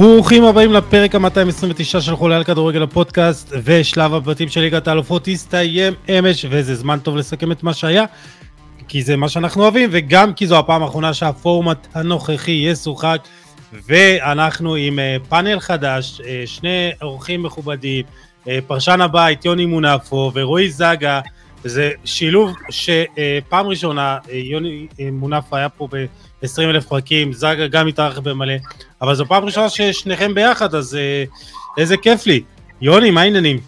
ברוכים הבאים לפרק ה-229 של חולה על כדורגל הפודקאסט ושלב הבתים של ליגת האלופות הסתיים אמש וזה זמן טוב לסכם את מה שהיה כי זה מה שאנחנו אוהבים וגם כי זו הפעם האחרונה שהפורמט הנוכחי ישוחק. ואנחנו עם אה, פאנל חדש, אה, שני אורחים מכובדים, אה, פרשן הבית יוני מונפו ורועי זגה זה שילוב שפעם ראשונה יוני מונפו היה פה ב... 20 אלף פרקים, זאגה גם התארח במלא, אבל זו פעם ראשונה ששניכם ביחד, אז אה, איזה כיף לי. יוני, מה העניינים?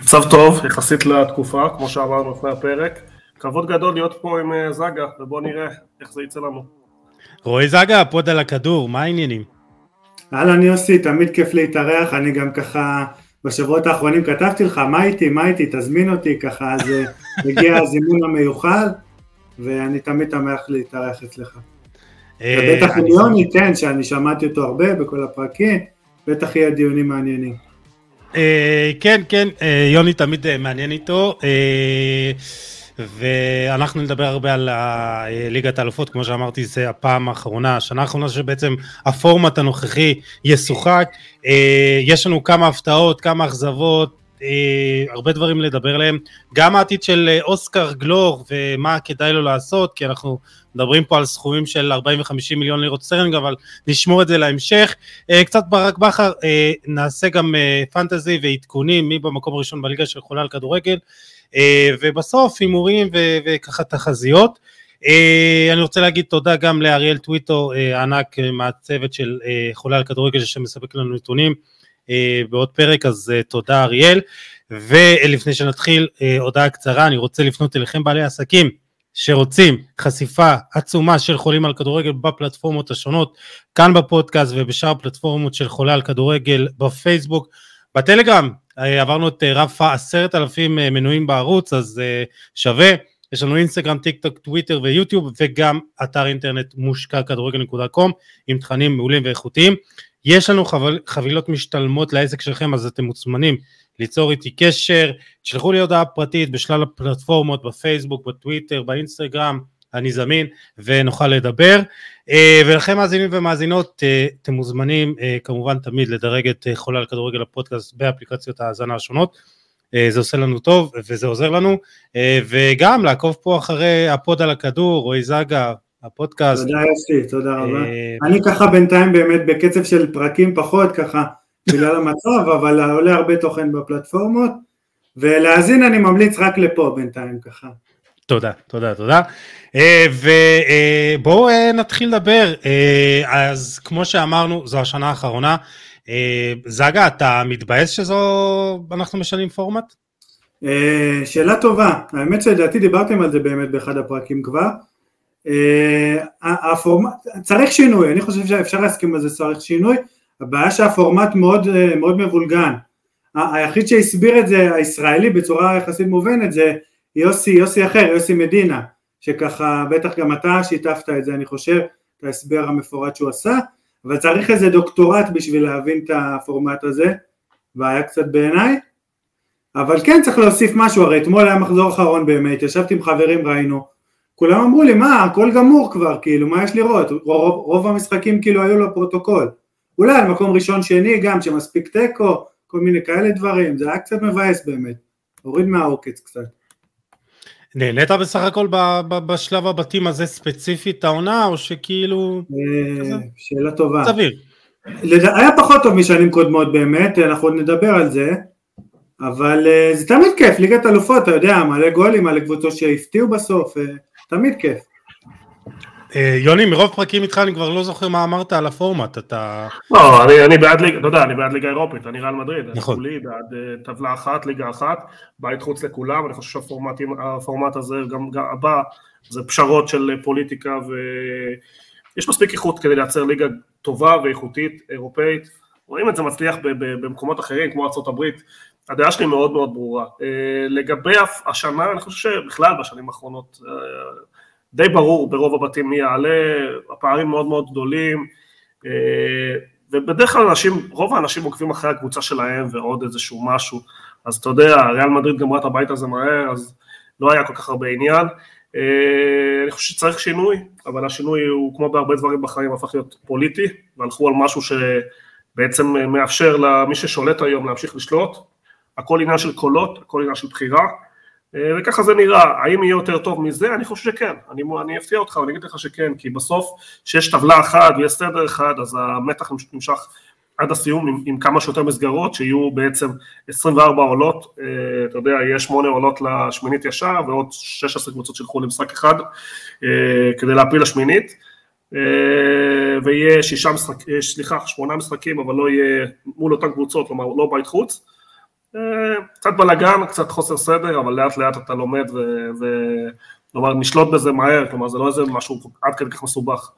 מצב טוב, יחסית לתקופה, כמו שאמרנו לפני הפרק. כבוד גדול להיות פה עם אה, זאגה, ובואו נראה איך זה יצא לנו. רועי זאגה, הפוד על הכדור, מה העניינים? אהלן יוסי, תמיד כיף להתארח, אני גם ככה בשבועות האחרונים כתבתי לך, מה איתי, מה איתי, תזמין אותי, ככה אז אה, הגיע הזימון המיוחל. ואני תמיד שמח להתארח אצלך. אה, ובטח עם יוני, כן, שאני שמעתי אותו הרבה בכל הפרקים, בטח יהיה דיונים מעניינים. אה, כן, כן, אה, יוני תמיד מעניין איתו. ואנחנו נדבר הרבה על ליגת האלופות, כמו שאמרתי, זה הפעם האחרונה, השנה האחרונה שבעצם הפורמט הנוכחי ישוחק. יש לנו כמה הפתעות, כמה אכזבות, אה, הרבה דברים לדבר עליהם, גם העתיד של אה, אוסקר גלוך ומה כדאי לו לעשות, כי אנחנו מדברים פה על סכומים של 40-50 מיליון לירות סטרלינג, אבל נשמור את זה להמשך. אה, קצת ברק בכר, אה, נעשה גם אה, פנטזי ועדכונים, מי במקום הראשון בליגה של חולה על כדורגל, אה, ובסוף הימורים וככה תחזיות. Uh, אני רוצה להגיד תודה גם לאריאל טוויטו uh, ענק uh, מהצוות של uh, חולה על כדורגל שמספק לנו נתונים אה, בעוד פרק, אז אה, תודה אריאל. ולפני שנתחיל, אה, הודעה קצרה, אני רוצה לפנות אליכם בעלי עסקים שרוצים חשיפה עצומה של חולים על כדורגל בפלטפורמות השונות, כאן בפודקאסט ובשאר הפלטפורמות של חולה על כדורגל בפייסבוק, בטלגרם, עברנו את רף העשרת אלפים מנויים בערוץ, אז שווה. יש לנו אינסטגרם, טיק טוק, טוויטר ויוטיוב וגם אתר אינטרנט מושקע כדורגל.com עם תכנים מעולים ואיכותיים. יש לנו חביל, חבילות משתלמות לעסק שלכם אז אתם מוזמנים ליצור איתי קשר, תשלחו לי הודעה פרטית בשלל הפלטפורמות בפייסבוק, בטוויטר, באינסטגרם, אני זמין ונוכל לדבר. אה, ולכם מאזינים ומאזינות, אה, אתם מוזמנים אה, כמובן תמיד לדרג את חולה על כדורגל הפודקאסט באפליקציות ההאזנה השונות. זה עושה לנו טוב וזה עוזר לנו, וגם לעקוב פה אחרי הפוד על הכדור, רועי זגה, הפודקאסט. תודה יוסי, תודה רבה. אה, אני ככה בינתיים באמת בקצב של פרקים פחות ככה בגלל המצב, אבל עולה הרבה תוכן בפלטפורמות, ולהאזין אני ממליץ רק לפה בינתיים ככה. תודה, תודה, תודה. אה, ובואו אה, נתחיל לדבר. אז כמו שאמרנו, זו השנה האחרונה. זגה, אתה מתבאס שזו, אנחנו משנים פורמט? שאלה טובה. האמת שלדעתי דיברתם על זה באמת באחד הפרקים כבר. אה, הפורמט, צריך שינוי, אני חושב שאפשר להסכים על זה, צריך שינוי, הבעיה שהפורמט מאוד, אה, מאוד מבולגן, היחיד שהסביר את זה, הישראלי, בצורה יחסית מובנת, זה יוסי, יוסי אחר, יוסי מדינה, שככה, בטח גם אתה שיתפת את זה, אני חושב, את ההסבר המפורט שהוא עשה, אבל צריך איזה דוקטורט בשביל להבין את הפורמט הזה, בעיה קצת בעיניי, אבל כן צריך להוסיף משהו, הרי אתמול היה מחזור אחרון באמת, ישבתי עם חברים, ראינו, כולם אמרו לי מה הכל גמור כבר כאילו מה יש לראות? רוב, רוב המשחקים כאילו היו לפרוטוקול. אולי על מקום ראשון שני גם שמספיק תיקו כל מיני כאלה דברים זה היה קצת מבאס באמת. הוריד מהעוקץ קצת. נהנית בסך הכל בשלב הבתים הזה ספציפית העונה או שכאילו אה, שאלה טובה. סביר. היה פחות טוב משנים קודמות באמת אנחנו עוד נדבר על זה אבל אה, זה תמיד כיף ליגת אלופות אתה יודע מלא גולים מלא קבוצות שהפתיעו בסוף אה, תמיד כיף. אה, יוני, מרוב פרקים איתך אני כבר לא זוכר מה אמרת על הפורמט, אתה... לא, אני, אני בעד ליגה, אתה יודע, אני בעד ליגה אירופית, אני ריאל מדריד, נכון. אני בעד uh, טבלה אחת, ליגה אחת, בית חוץ לכולם, אני חושב שהפורמט הזה, גם, גם הבא, זה פשרות של פוליטיקה ויש מספיק איכות כדי לייצר ליגה טובה ואיכותית, אירופאית, רואים את זה מצליח במקומות אחרים, כמו ארה"ב, הדעה שלי מאוד מאוד ברורה. אה, לגבי השנה, אני חושב שבכלל בשנים האחרונות אה, די ברור ברוב הבתים מי יעלה, הפערים מאוד מאוד גדולים, אה, ובדרך כלל אנשים, רוב האנשים עוקבים אחרי הקבוצה שלהם ועוד איזשהו משהו, אז אתה יודע, ריאל מדריד גמרה את הבית הזה מהר, אז לא היה כל כך הרבה עניין. אני חושב שצריך שינוי, אבל השינוי הוא כמו בהרבה דברים בחיים הפך להיות פוליטי, והלכו על משהו שבעצם מאפשר למי ששולט היום להמשיך לשלוט, הכל עניין של קולות, הכל עניין של בחירה, וככה זה נראה, האם יהיה יותר טוב מזה? אני חושב שכן, אני, אני אפתיע אותך, אני אגיד לך שכן, כי בסוף כשיש טבלה אחת ויש סדר אחד, אז המתח נמשך עד הסיום עם, עם כמה שיותר מסגרות, שיהיו בעצם 24 עולות, אה, אתה יודע, יהיה 8 עולות לשמינית ישר, ועוד 16 קבוצות שילכו למשחק אחד, אה, כדי להפיל לשמינית, אה, ויהיה שישה משחקים, סליחה, שמונה משחקים, אבל לא יהיה מול אותן קבוצות, כלומר לא בית חוץ, קצת בלאגן, קצת חוסר סדר, אבל לאט לאט אתה לומד וכלומר נשלוט בזה מהר, כלומר זה לא איזה משהו עד כדי כך מסובך.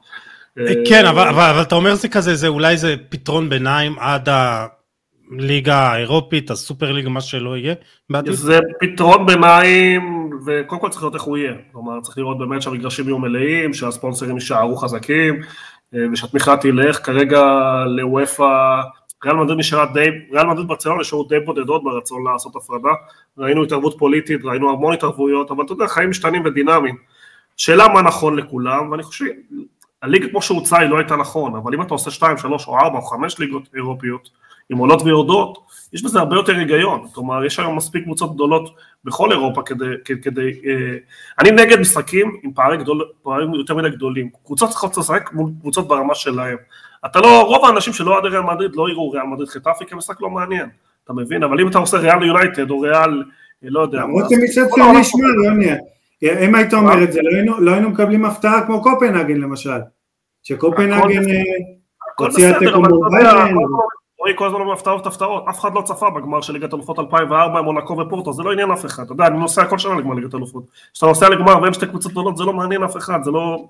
כן, אבל, אבל, אבל אתה אומר זה כזה, זה אולי זה פתרון ביניים עד הליגה האירופית, הסופר ליגה, מה שלא יהיה? זה פתרון ביניים, וקודם כל צריך לראות איך הוא יהיה. כלומר, צריך לראות באמת שהמגרשים יהיו מלאים, שהספונסרים יישארו חזקים, ושהתמיכה תלך. כרגע לוופא ריאל מדריד נשארה די, ריאל מדריד ברצלונה נשארו די בודדות ברצון לעשות הפרדה, ראינו התערבות פוליטית, ראינו המון התערבויות, אבל אתה יודע, חיים משתנים ודינמיים. שאלה מה נכון לכולם, ואני חושב, הליגה כמו שהוצעה היא לא הייתה נכון, אבל אם אתה עושה 2, 3 או 4 או 5 ליגות אירופיות, עם עולות ויורדות, יש בזה הרבה יותר היגיון, כלומר יש היום מספיק קבוצות גדולות בכל אירופה כדי, כדי אה, אני נגד משחקים עם פערי גדול, פערים יותר מדי גדולים, קבוצות צריכות לשחק מול קבוצות ברמה שלהם, אתה לא, רוב האנשים שלא אוהדי ריאל מדריד לא יראו ריאל מדריד חטאפי כמשחק לא מעניין, אתה מבין? אבל אם אתה עושה ריאל יונייטד או ריאל, אה, לא יודע. למרות שמצד שני ישמע, יוני, אם היית אומר את זה, לא, לא היינו מקבלים הפתעה כמו קופנהגן למשל, שקופנהגן אה, הוציאה תיקו מול רועי כל הזמן אומר הפתעות הפתעות, אף אחד לא צפה בגמר של ליגת אלופות 2004 עם מונקו ופורטו, זה לא עניין אף אחד, אתה יודע, אני נוסע כל שנה לגמר ליגת אלופות, כשאתה נוסע לגמר ואין שתי קבוצות גדולות זה לא מעניין אף אחד, זה לא,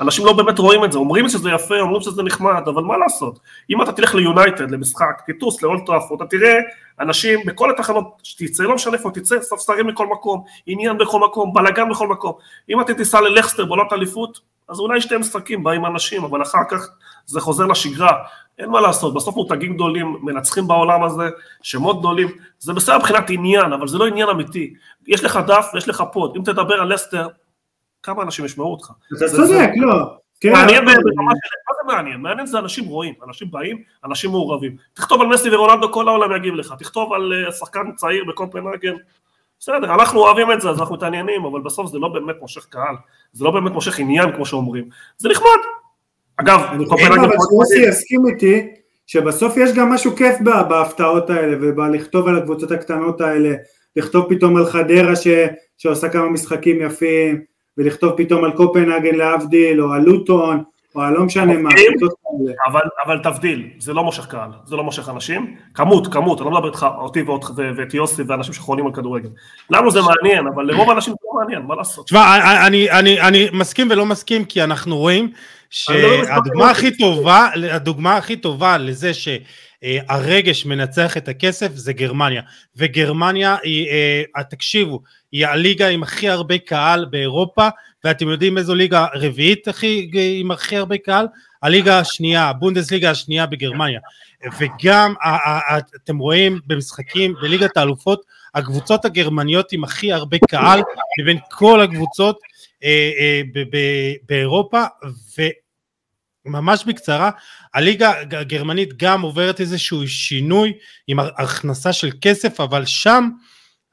אנשים לא באמת רואים את זה, אומרים שזה יפה, אומרים שזה נחמד, אבל מה לעשות? אם אתה תלך ליונייטד, למשחק, תטוס לאולטראפורד, אתה תראה אנשים בכל התחנות שתצא, לא משנה איפה תצא, ספסרים מכל מקום, עניין בכל מקום, בלאגן בכל מקום. אם אתה תיסע ללכסטר בעונת אליפות, אז אולי שתי משחקים באים אנשים, אבל אחר כך זה חוזר לשגרה. אין מה לעשות, בסוף מותגים גדולים, מנצחים בעולם הזה, שמות גדולים, זה בסדר מבחינת עניין, אבל זה לא עניין אמיתי. יש לך דף ויש לך פוד, אם תדבר על לסטר, כמה אנשים ישמעו אותך. אתה צודק, לא. כן. מעניין ברמה של, מה זה מעניין? מעניין זה אנשים רואים, אנשים באים, אנשים מעורבים. תכתוב על מסי ורונלדו, כל העולם יגיב לך. תכתוב על אה, שחקן צעיר בקופנהגן, בסדר, אנחנו אוהבים את זה, אז אנחנו מתעניינים, אבל בסוף זה לא באמת מושך קהל, זה לא באמת מושך עניין, כמו שאומרים. זה נחמד. אגב, קופנהגן... אבל שרוסי יסכים איתי, שבסוף יש גם משהו כיף בהפתעות האלה, ובלכתוב על הקבוצות הקטנות האלה, לכתוב פתאום על חדרה ש... שעושה כמה משחקים יפים, ולכתוב פתאום על קופנהגן להבדיל, או על לוטון, על לא משנה מה. אבל, אבל תבדיל, זה לא מושך קהל, זה לא מושך אנשים, כמות, כמות, אני לא מדבר איתך, אותי ואת יוסי ואנשים שחונים על כדורגל. לנו זה מעניין, אבל לרוב האנשים זה לא מעניין, מה לעשות? תשמע, אני, אני, אני מסכים ולא מסכים, כי אנחנו רואים לא שהדוגמה הכי טובה, הדוגמה הכי טובה לזה ש... הרגש מנצח את הכסף זה גרמניה וגרמניה היא, אה, תקשיבו, היא הליגה עם הכי הרבה קהל באירופה ואתם יודעים איזו ליגה רביעית הכי, עם הכי הרבה קהל? הליגה השנייה, הבונדסליגה השנייה בגרמניה וגם אתם רואים במשחקים בליגת האלופות הקבוצות הגרמניות עם הכי הרבה קהל מבין כל הקבוצות אה, אה, באירופה וממש בקצרה הליגה הגרמנית גם עוברת איזשהו שינוי עם הכנסה של כסף אבל שם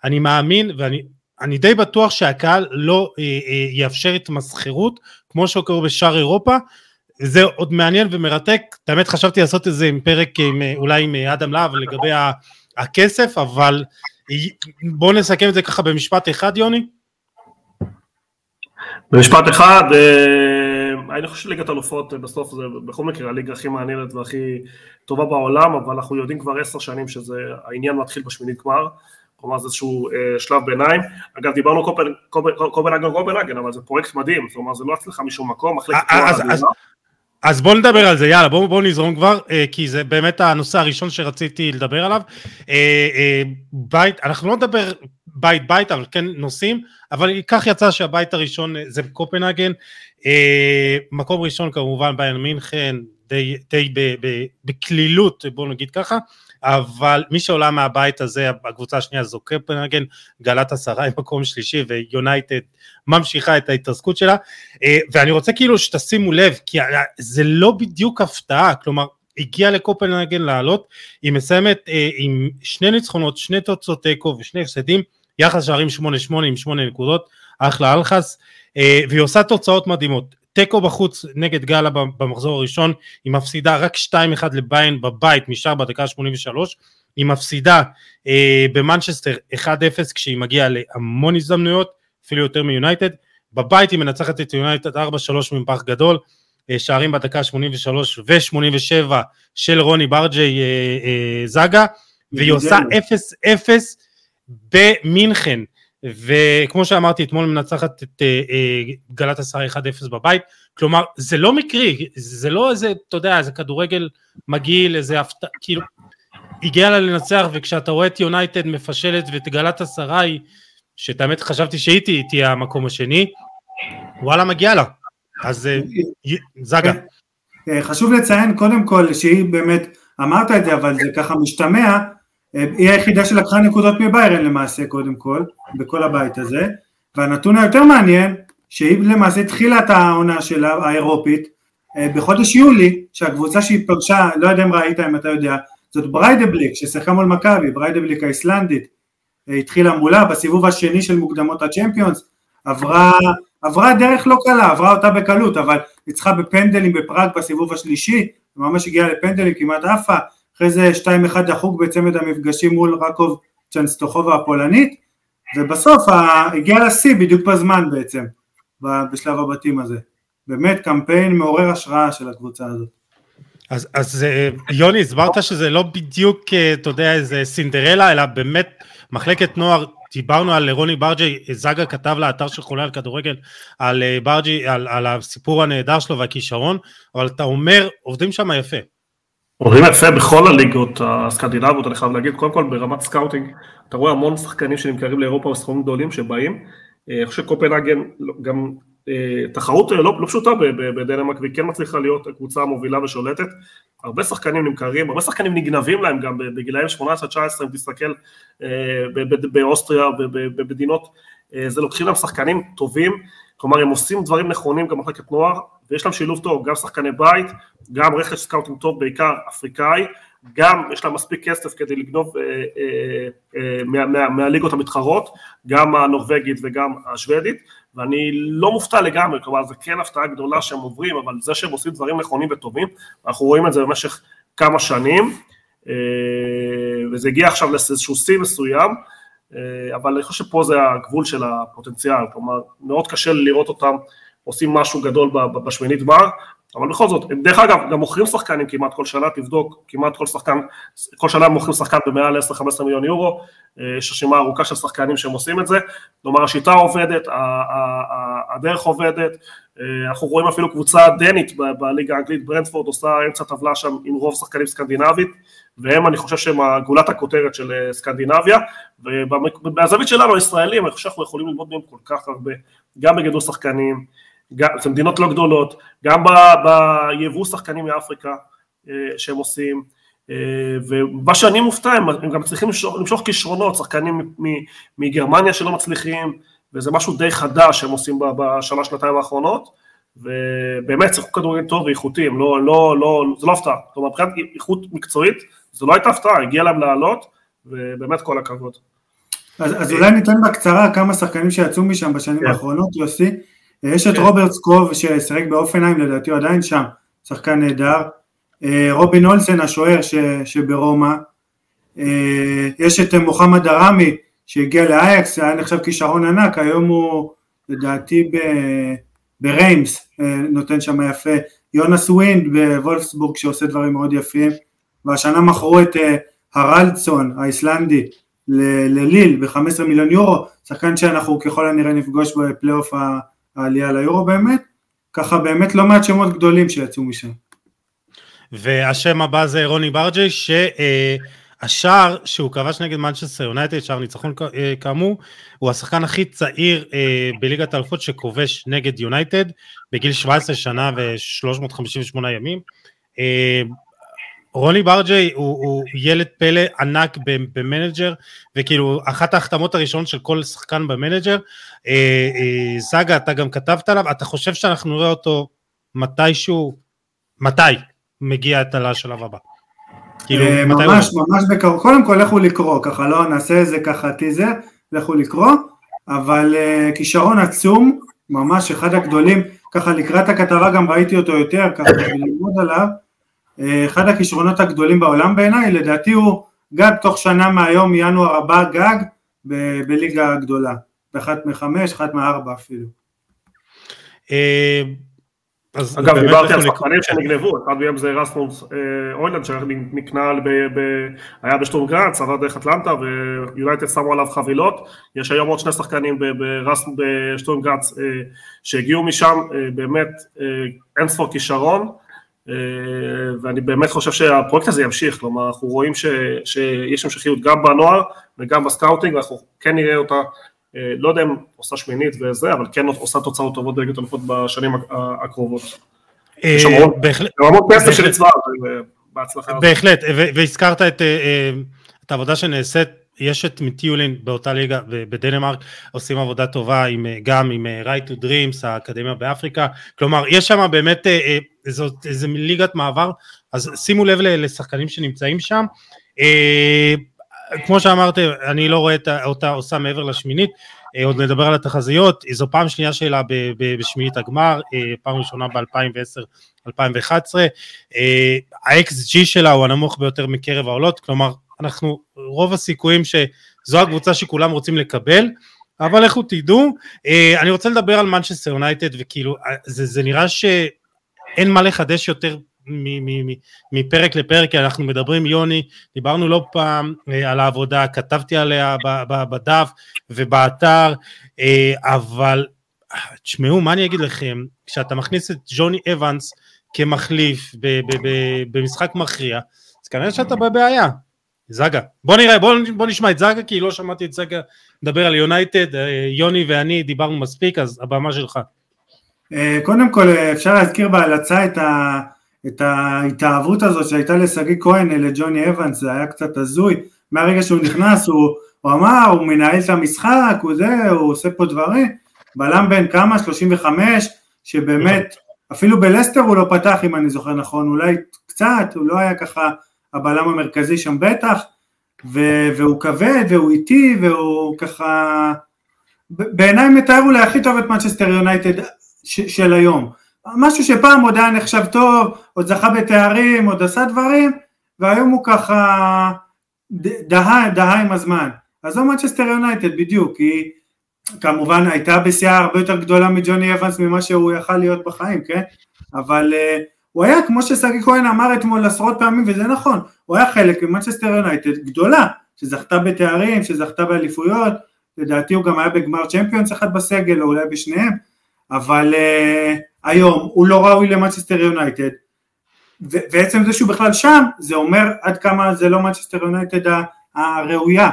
אני מאמין ואני אני די בטוח שהקהל לא אה, אה, יאפשר התמסחרות כמו שקורה בשאר אירופה זה עוד מעניין ומרתק, האמת חשבתי לעשות איזה פרק עם, אולי עם אדם להב לגבי הכסף, אבל בואו נסכם את זה ככה במשפט אחד יוני. במשפט אחד, אה, אני חושב שליגת אלופות בסוף זה בכל מקרה הליגה הכי מעניינת והכי טובה בעולם, אבל אנחנו יודעים כבר עשר שנים שזה העניין מתחיל בשמינית גמר. כלומר זה איזשהו אה, שלב ביניים. אגב דיברנו קופנהגן קופנהגן, אבל זה פרויקט מדהים, אומרת זה לא הצלחה משום מקום, מחלקת אה, אז, אז, אז בואו נדבר על זה, יאללה בואו בוא נזרום כבר, אה, כי זה באמת הנושא הראשון שרציתי לדבר עליו. אה, אה, בית, אנחנו לא נדבר בית בית, אבל כן נושאים, אבל כך יצא שהבית הראשון אה, זה קופנהגן. אה, מקום ראשון כמובן ביין מינכן, די, די בקלילות, בואו נגיד ככה, אבל מי שעולה מהבית הזה, הקבוצה השנייה זו קפנהגן, גלת עשרה עם מקום שלישי ויונייטד ממשיכה את ההתרסקות שלה, אה, ואני רוצה כאילו שתשימו לב, כי זה לא בדיוק הפתעה, כלומר הגיעה לקופנהגן לעלות, היא מסיימת אה, עם שני ניצחונות, שני תוצאות תיקו ושני הפסדים, יחס שערים 8-8 עם 8 נקודות, אחלה אלחס, אה, והיא עושה תוצאות מדהימות. תיקו בחוץ נגד גאלה במחזור הראשון, היא מפסידה רק 2-1 לביין בבית משאר בדקה 83, היא מפסידה אה, במנצ'סטר 1-0 כשהיא מגיעה להמון הזדמנויות, אפילו יותר מיונייטד, בבית היא מנצחת את יונייטד 4-3 מפח גדול, אה, שערים בדקה 83 ו-87 של רוני ברג'י אה, אה, זאגה, והיא עושה 0-0 במינכן. וכמו שאמרתי אתמול מנצחת את אה, אה, גלת עשרה 1-0 בבית, כלומר זה לא מקרי, זה לא איזה, אתה יודע, איזה כדורגל מגעיל, איזה הפתעה, כאילו, הגיע לה לנצח וכשאתה רואה את יונייטד מפשלת ואת גלת עשרה שאת האמת חשבתי שהיא תהיה המקום השני, וואלה מגיע לה, אז אה, זגה. חשוב לציין קודם כל שהיא באמת, אמרת את זה אבל זה ככה משתמע, היא היחידה שלקחה נקודות מביירן למעשה קודם כל, בכל הבית הזה, והנתון היותר מעניין, שהיא למעשה התחילה את העונה שלה, האירופית, אה, בחודש יולי, שהקבוצה שהיא פרשה, לא יודע אם ראית, אם אתה יודע, זאת בריידבליק, ששיחקה מול מכבי, בריידבליק האיסלנדית, אה, התחילה מולה בסיבוב השני של מוקדמות הצ'מפיונס, עברה, עברה דרך לא קלה, עברה אותה בקלות, אבל ניצחה בפנדלים בפראג בסיבוב השלישי, ממש הגיעה לפנדלים, כמעט עפה, אחרי זה 2-1 דחוק בצמד המפגשים מול ראקוב צ'נסטוחובה הפולנית, ובסוף הגיע לשיא בדיוק בזמן בעצם, בשלב הבתים הזה. באמת קמפיין מעורר השראה של הקבוצה הזאת. אז, אז אה, יוני, הסברת שזה לא בדיוק, אה, אתה יודע, איזה סינדרלה, אלא באמת מחלקת נוער, דיברנו על רוני ברג'י, זגה כתב לאתר של חולה על כדורגל, על אה, ברג'י, על, על הסיפור הנהדר שלו והכישרון, אבל אתה אומר, עובדים שם יפה. עובדים יפה בכל הליגות הסקנדינביות, אני חייב להגיד, קודם כל ברמת סקאוטינג, אתה רואה המון שחקנים שנמכרים לאירופה בסכומים גדולים שבאים, אה, אני חושב שקופנהגן גם אה, תחרות לא, לא פשוטה בדנמרק והיא כן מצליחה להיות הקבוצה המובילה ושולטת, הרבה שחקנים נמכרים, הרבה שחקנים נגנבים להם גם בגילאים 18-19 אם תסתכל אה, באוסטריה ובמדינות, זה לוקחים להם שחקנים טובים, כלומר הם עושים דברים נכונים גם במחלקת נוער ויש להם שילוב טוב, גם שחקני בית, גם רכש סקאוטינג טוב, בעיקר אפריקאי, גם יש להם מספיק כסף כדי לגנוב אה, אה, אה, מה, מה, מהליגות המתחרות, גם הנורבגית וגם השוודית, ואני לא מופתע לגמרי, כלומר זה כן הפתעה גדולה שהם עוברים, אבל זה שהם עושים דברים נכונים וטובים, אנחנו רואים את זה במשך כמה שנים, אה, וזה הגיע עכשיו לאיזשהו שיא מסוים, אה, אבל אני חושב שפה זה הגבול של הפוטנציאל, כלומר מאוד קשה לראות אותם עושים משהו גדול בשמינית גמר, אבל בכל זאת, דרך אגב, גם מוכרים שחקנים כמעט כל שנה, תבדוק, כמעט כל שחקן, כל שנה מוכרים שחקן במעל 10-15 מיליון יורו, אה, יש רשימה ארוכה של שחקנים שהם עושים את זה, כלומר השיטה עובדת, הדרך עובדת, אה, אנחנו רואים אפילו קבוצה דנית בליגה האנגלית, ברנדפורד עושה אמצע טבלה שם עם רוב שחקנים סקנדינבית, והם אני חושב שהם גולת הכותרת של אה, סקנדינביה, ובזווית שלנו הישראלים, אני חושב שאנחנו יכולים ללמוד מהם כל כך הרבה, גם בגידול שחקנים, גם, זה מדינות לא גדולות, גם ביבוא שחקנים מאפריקה אה, שהם עושים, אה, ומה שאני מופתע, הם, הם גם צריכים למשוך, כישרונות, שחקנים מגרמניה שלא מצליחים, וזה משהו די חדש שהם עושים בשנה, שנתיים האחרונות, ובאמת שיחקו כדורגל טוב ואיכותי, הם לא, לא, לא, זה לא הפתעה, כלומר מבחינת איכות מקצועית, זו לא הייתה הפתעה, הגיע להם לעלות, ובאמת כל הכבוד. אז, אז אולי ניתן בקצרה כמה שחקנים שיצאו משם בשנים כן. האחרונות, יוסי. יש את כן. רוברט סקוב ששיחק באופנהיים, לדעתי הוא עדיין שם, שחקן נהדר. אה, רובין אולסן השוער שברומא. אה, יש את מוחמד דאראמי שהגיע לאייקס, היה נחשב כישרון ענק, היום הוא לדעתי בריימס, אה, נותן שם יפה. יונאס ווינד בוולפסבורג שעושה דברים מאוד יפים. והשנה מכרו את הרלדסון האיסלנדי לליל ב-15 מיליון יורו, שחקן שאנחנו ככל הנראה נפגוש בפלייאוף העלייה ליורו באמת, ככה באמת לא מעט שמות גדולים שיצאו משם. והשם הבא זה רוני ברג'י, שהשער שהוא כבש נגד מנצ'סטר יונייטד, שער ניצחון אה, כאמור, הוא השחקן הכי צעיר אה, בליגת האלופות שכובש נגד יונייטד, בגיל 17 שנה ו-358 ימים. רוני ברדג'י הוא, הוא ילד פלא ענק ב manager וכאילו אחת ההחתמות הראשונות של כל שחקן ב manager. זאגה אתה גם כתבת עליו. אתה חושב שאנחנו נראה אותו מתישהו? מתי מגיע את לשלב הבא? כאילו, אה, ממש ממש בקרוב, קודם כל לכו לקרוא, ככה לא? נעשה איזה ככה טיזר, לכו לקרוא, אבל כישרון עצום, ממש אחד הגדולים, ככה לקראת הכתבה גם ראיתי אותו יותר, ככה ללמוד עליו, אחד הכישרונות הגדולים בעולם בעיניי, לדעתי הוא גג תוך שנה מהיום, ינואר הבא גג, ב- בליגה הגדולה, באחת מחמש, אחת מארבע אפילו. אגב, דיברתי על שחקנים שנגנבו, אחד מהם זה רסמוס אה, אוילנד שנקנה, היה בשטורם גראנץ, עבר דרך אטלנטה ויונייטד שמו עליו חבילות, יש היום עוד שני שחקנים בשטורם גראץ אה, שהגיעו משם, אה, באמת אין ספור כישרון, ואני באמת חושב שהפרויקט הזה ימשיך, כלומר אנחנו רואים שיש המשכיות גם בנוער וגם בסקאוטינג, ואנחנו כן נראה אותה אה, לא יודע אם עושה שמינית וזה, אבל כן עושה תוצאות טובות בליגת אלופות בשנים הקרובות. אה, בהחלט. בהחלט, והזכרת אה, את העבודה שנעשית, יש את מיטיולין באותה ליגה בדנמרק, עושים עבודה טובה עם, גם עם right to dreams, האקדמיה באפריקה, כלומר יש שם באמת איזה ליגת מעבר, אז שימו לב לשחקנים שנמצאים שם. כמו שאמרתי, אני לא רואה אותה עושה מעבר לשמינית, אה, עוד נדבר על התחזיות, זו פעם שנייה שלה בשמינית הגמר, אה, פעם ראשונה ב-2010-2011, אה, ה-XG שלה הוא הנמוך ביותר מקרב העולות, כלומר אנחנו, רוב הסיכויים שזו הקבוצה שכולם רוצים לקבל, אבל לכו תדעו, אני רוצה לדבר על מנצ'סטר יונייטד וכאילו זה, זה נראה שאין מה לחדש יותר מפרק לפרק, כי אנחנו מדברים, יוני, דיברנו לא פעם אה, על העבודה, כתבתי עליה בדף ובאתר, אה, אבל תשמעו, מה אני אגיד לכם, כשאתה מכניס את ג'וני אבנס כמחליף במשחק מכריע, אז כנראה שאתה בבעיה. זאגה. בוא נראה, בוא, בוא נשמע את זאגה, כי לא שמעתי את זאגה מדבר על יונייטד, אה, יוני ואני דיברנו מספיק, אז הבמה שלך. קודם כל אפשר להזכיר בהלצה את ה... את ההתאהבות הזאת שהייתה לשגיא כהן לג'וני אבנס, זה היה קצת הזוי, מהרגע שהוא נכנס הוא, הוא אמר, הוא מנהל את המשחק, הוא זה, הוא עושה פה דברים, בלם בן כמה, 35, שבאמת, אפילו בלסטר הוא לא פתח אם אני זוכר נכון, אולי קצת, הוא לא היה ככה הבלם המרכזי שם בטח, ו- והוא כבד והוא איטי והוא ככה, בעיניי מתאר אולי הכי טוב את מנצ'סטר יונייטד של היום. משהו שפעם עוד היה נחשב טוב, עוד זכה בתארים, עוד עשה דברים, והיום הוא ככה דהה, דהה עם הזמן. אז זו מנצ'סטר יונייטד בדיוק, היא כמובן הייתה בשיאה הרבה יותר גדולה מג'וני אבנס ממה שהוא יכל להיות בחיים, כן? אבל אה, הוא היה, כמו ששגיא כהן אמר אתמול עשרות פעמים, וזה נכון, הוא היה חלק ממנצ'סטר יונייטד גדולה, שזכתה בתארים, שזכתה באליפויות, לדעתי הוא גם היה בגמר Champions אחד בסגל, או אולי בשניהם, אבל אה, היום הוא לא ראוי למנצ'סטר יונייטד, ועצם זה שהוא בכלל שם, זה אומר עד כמה זה לא מנצ'סטר יונייטד הראויה.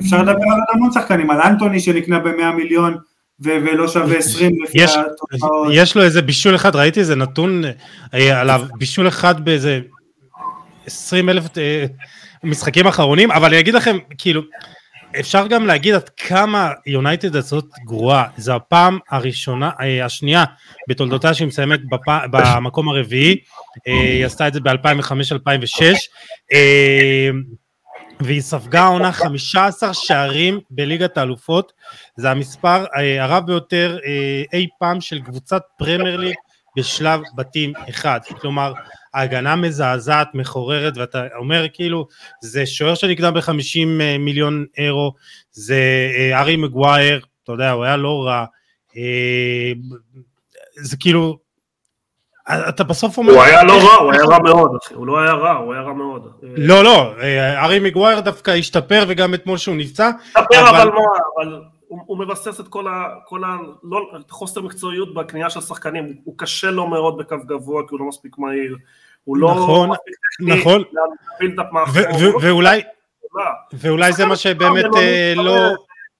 אפשר לדבר על המון שחקנים, על אנטוני שנקנה ב-100 מיליון ולא שווה 20 לפי התוצאות. יש לו איזה בישול אחד, ראיתי איזה נתון אה, עליו, בישול אחד באיזה 20 אלף אה, משחקים אחרונים, אבל אני אגיד לכם, כאילו, אפשר גם להגיד עד כמה יונייטד הזאת גרועה, זו הפעם הראשונה, אה, השנייה בתולדותיה שהיא מסיימת בפ... במקום הרביעי, אה, היא עשתה את זה ב-2005-2006, אה, והיא ספגה עונה 15 שערים בליגת האלופות, זה המספר הרב ביותר אי פעם של קבוצת פרמייר ליג בשלב בתים אחד, כלומר הגנה מזעזעת, מחוררת, ואתה אומר כאילו, זה שוער שנקנה ב-50 אה, מיליון אירו, זה אה, ארי מגווייר, אתה יודע, הוא היה לא רע, אה, זה כאילו, אתה בסוף אומר... הוא היה לא רע, הוא היה רע מאוד, הוא לא היה רע, הוא היה רע מאוד. לא, לא, ארי מגווייר דווקא השתפר, וגם אתמול שהוא נפצע. השתפר, אבל מה, אבל... הוא, הוא מבסס את כל, ה, כל ה, לא, חוסר מקצועיות בקנייה של שחקנים, הוא קשה לו מאוד בקו גבוה כי הוא לא מספיק מהיר, הוא לא נכון, נכון, ואולי, ואולי זה מה שבאמת אה, לא...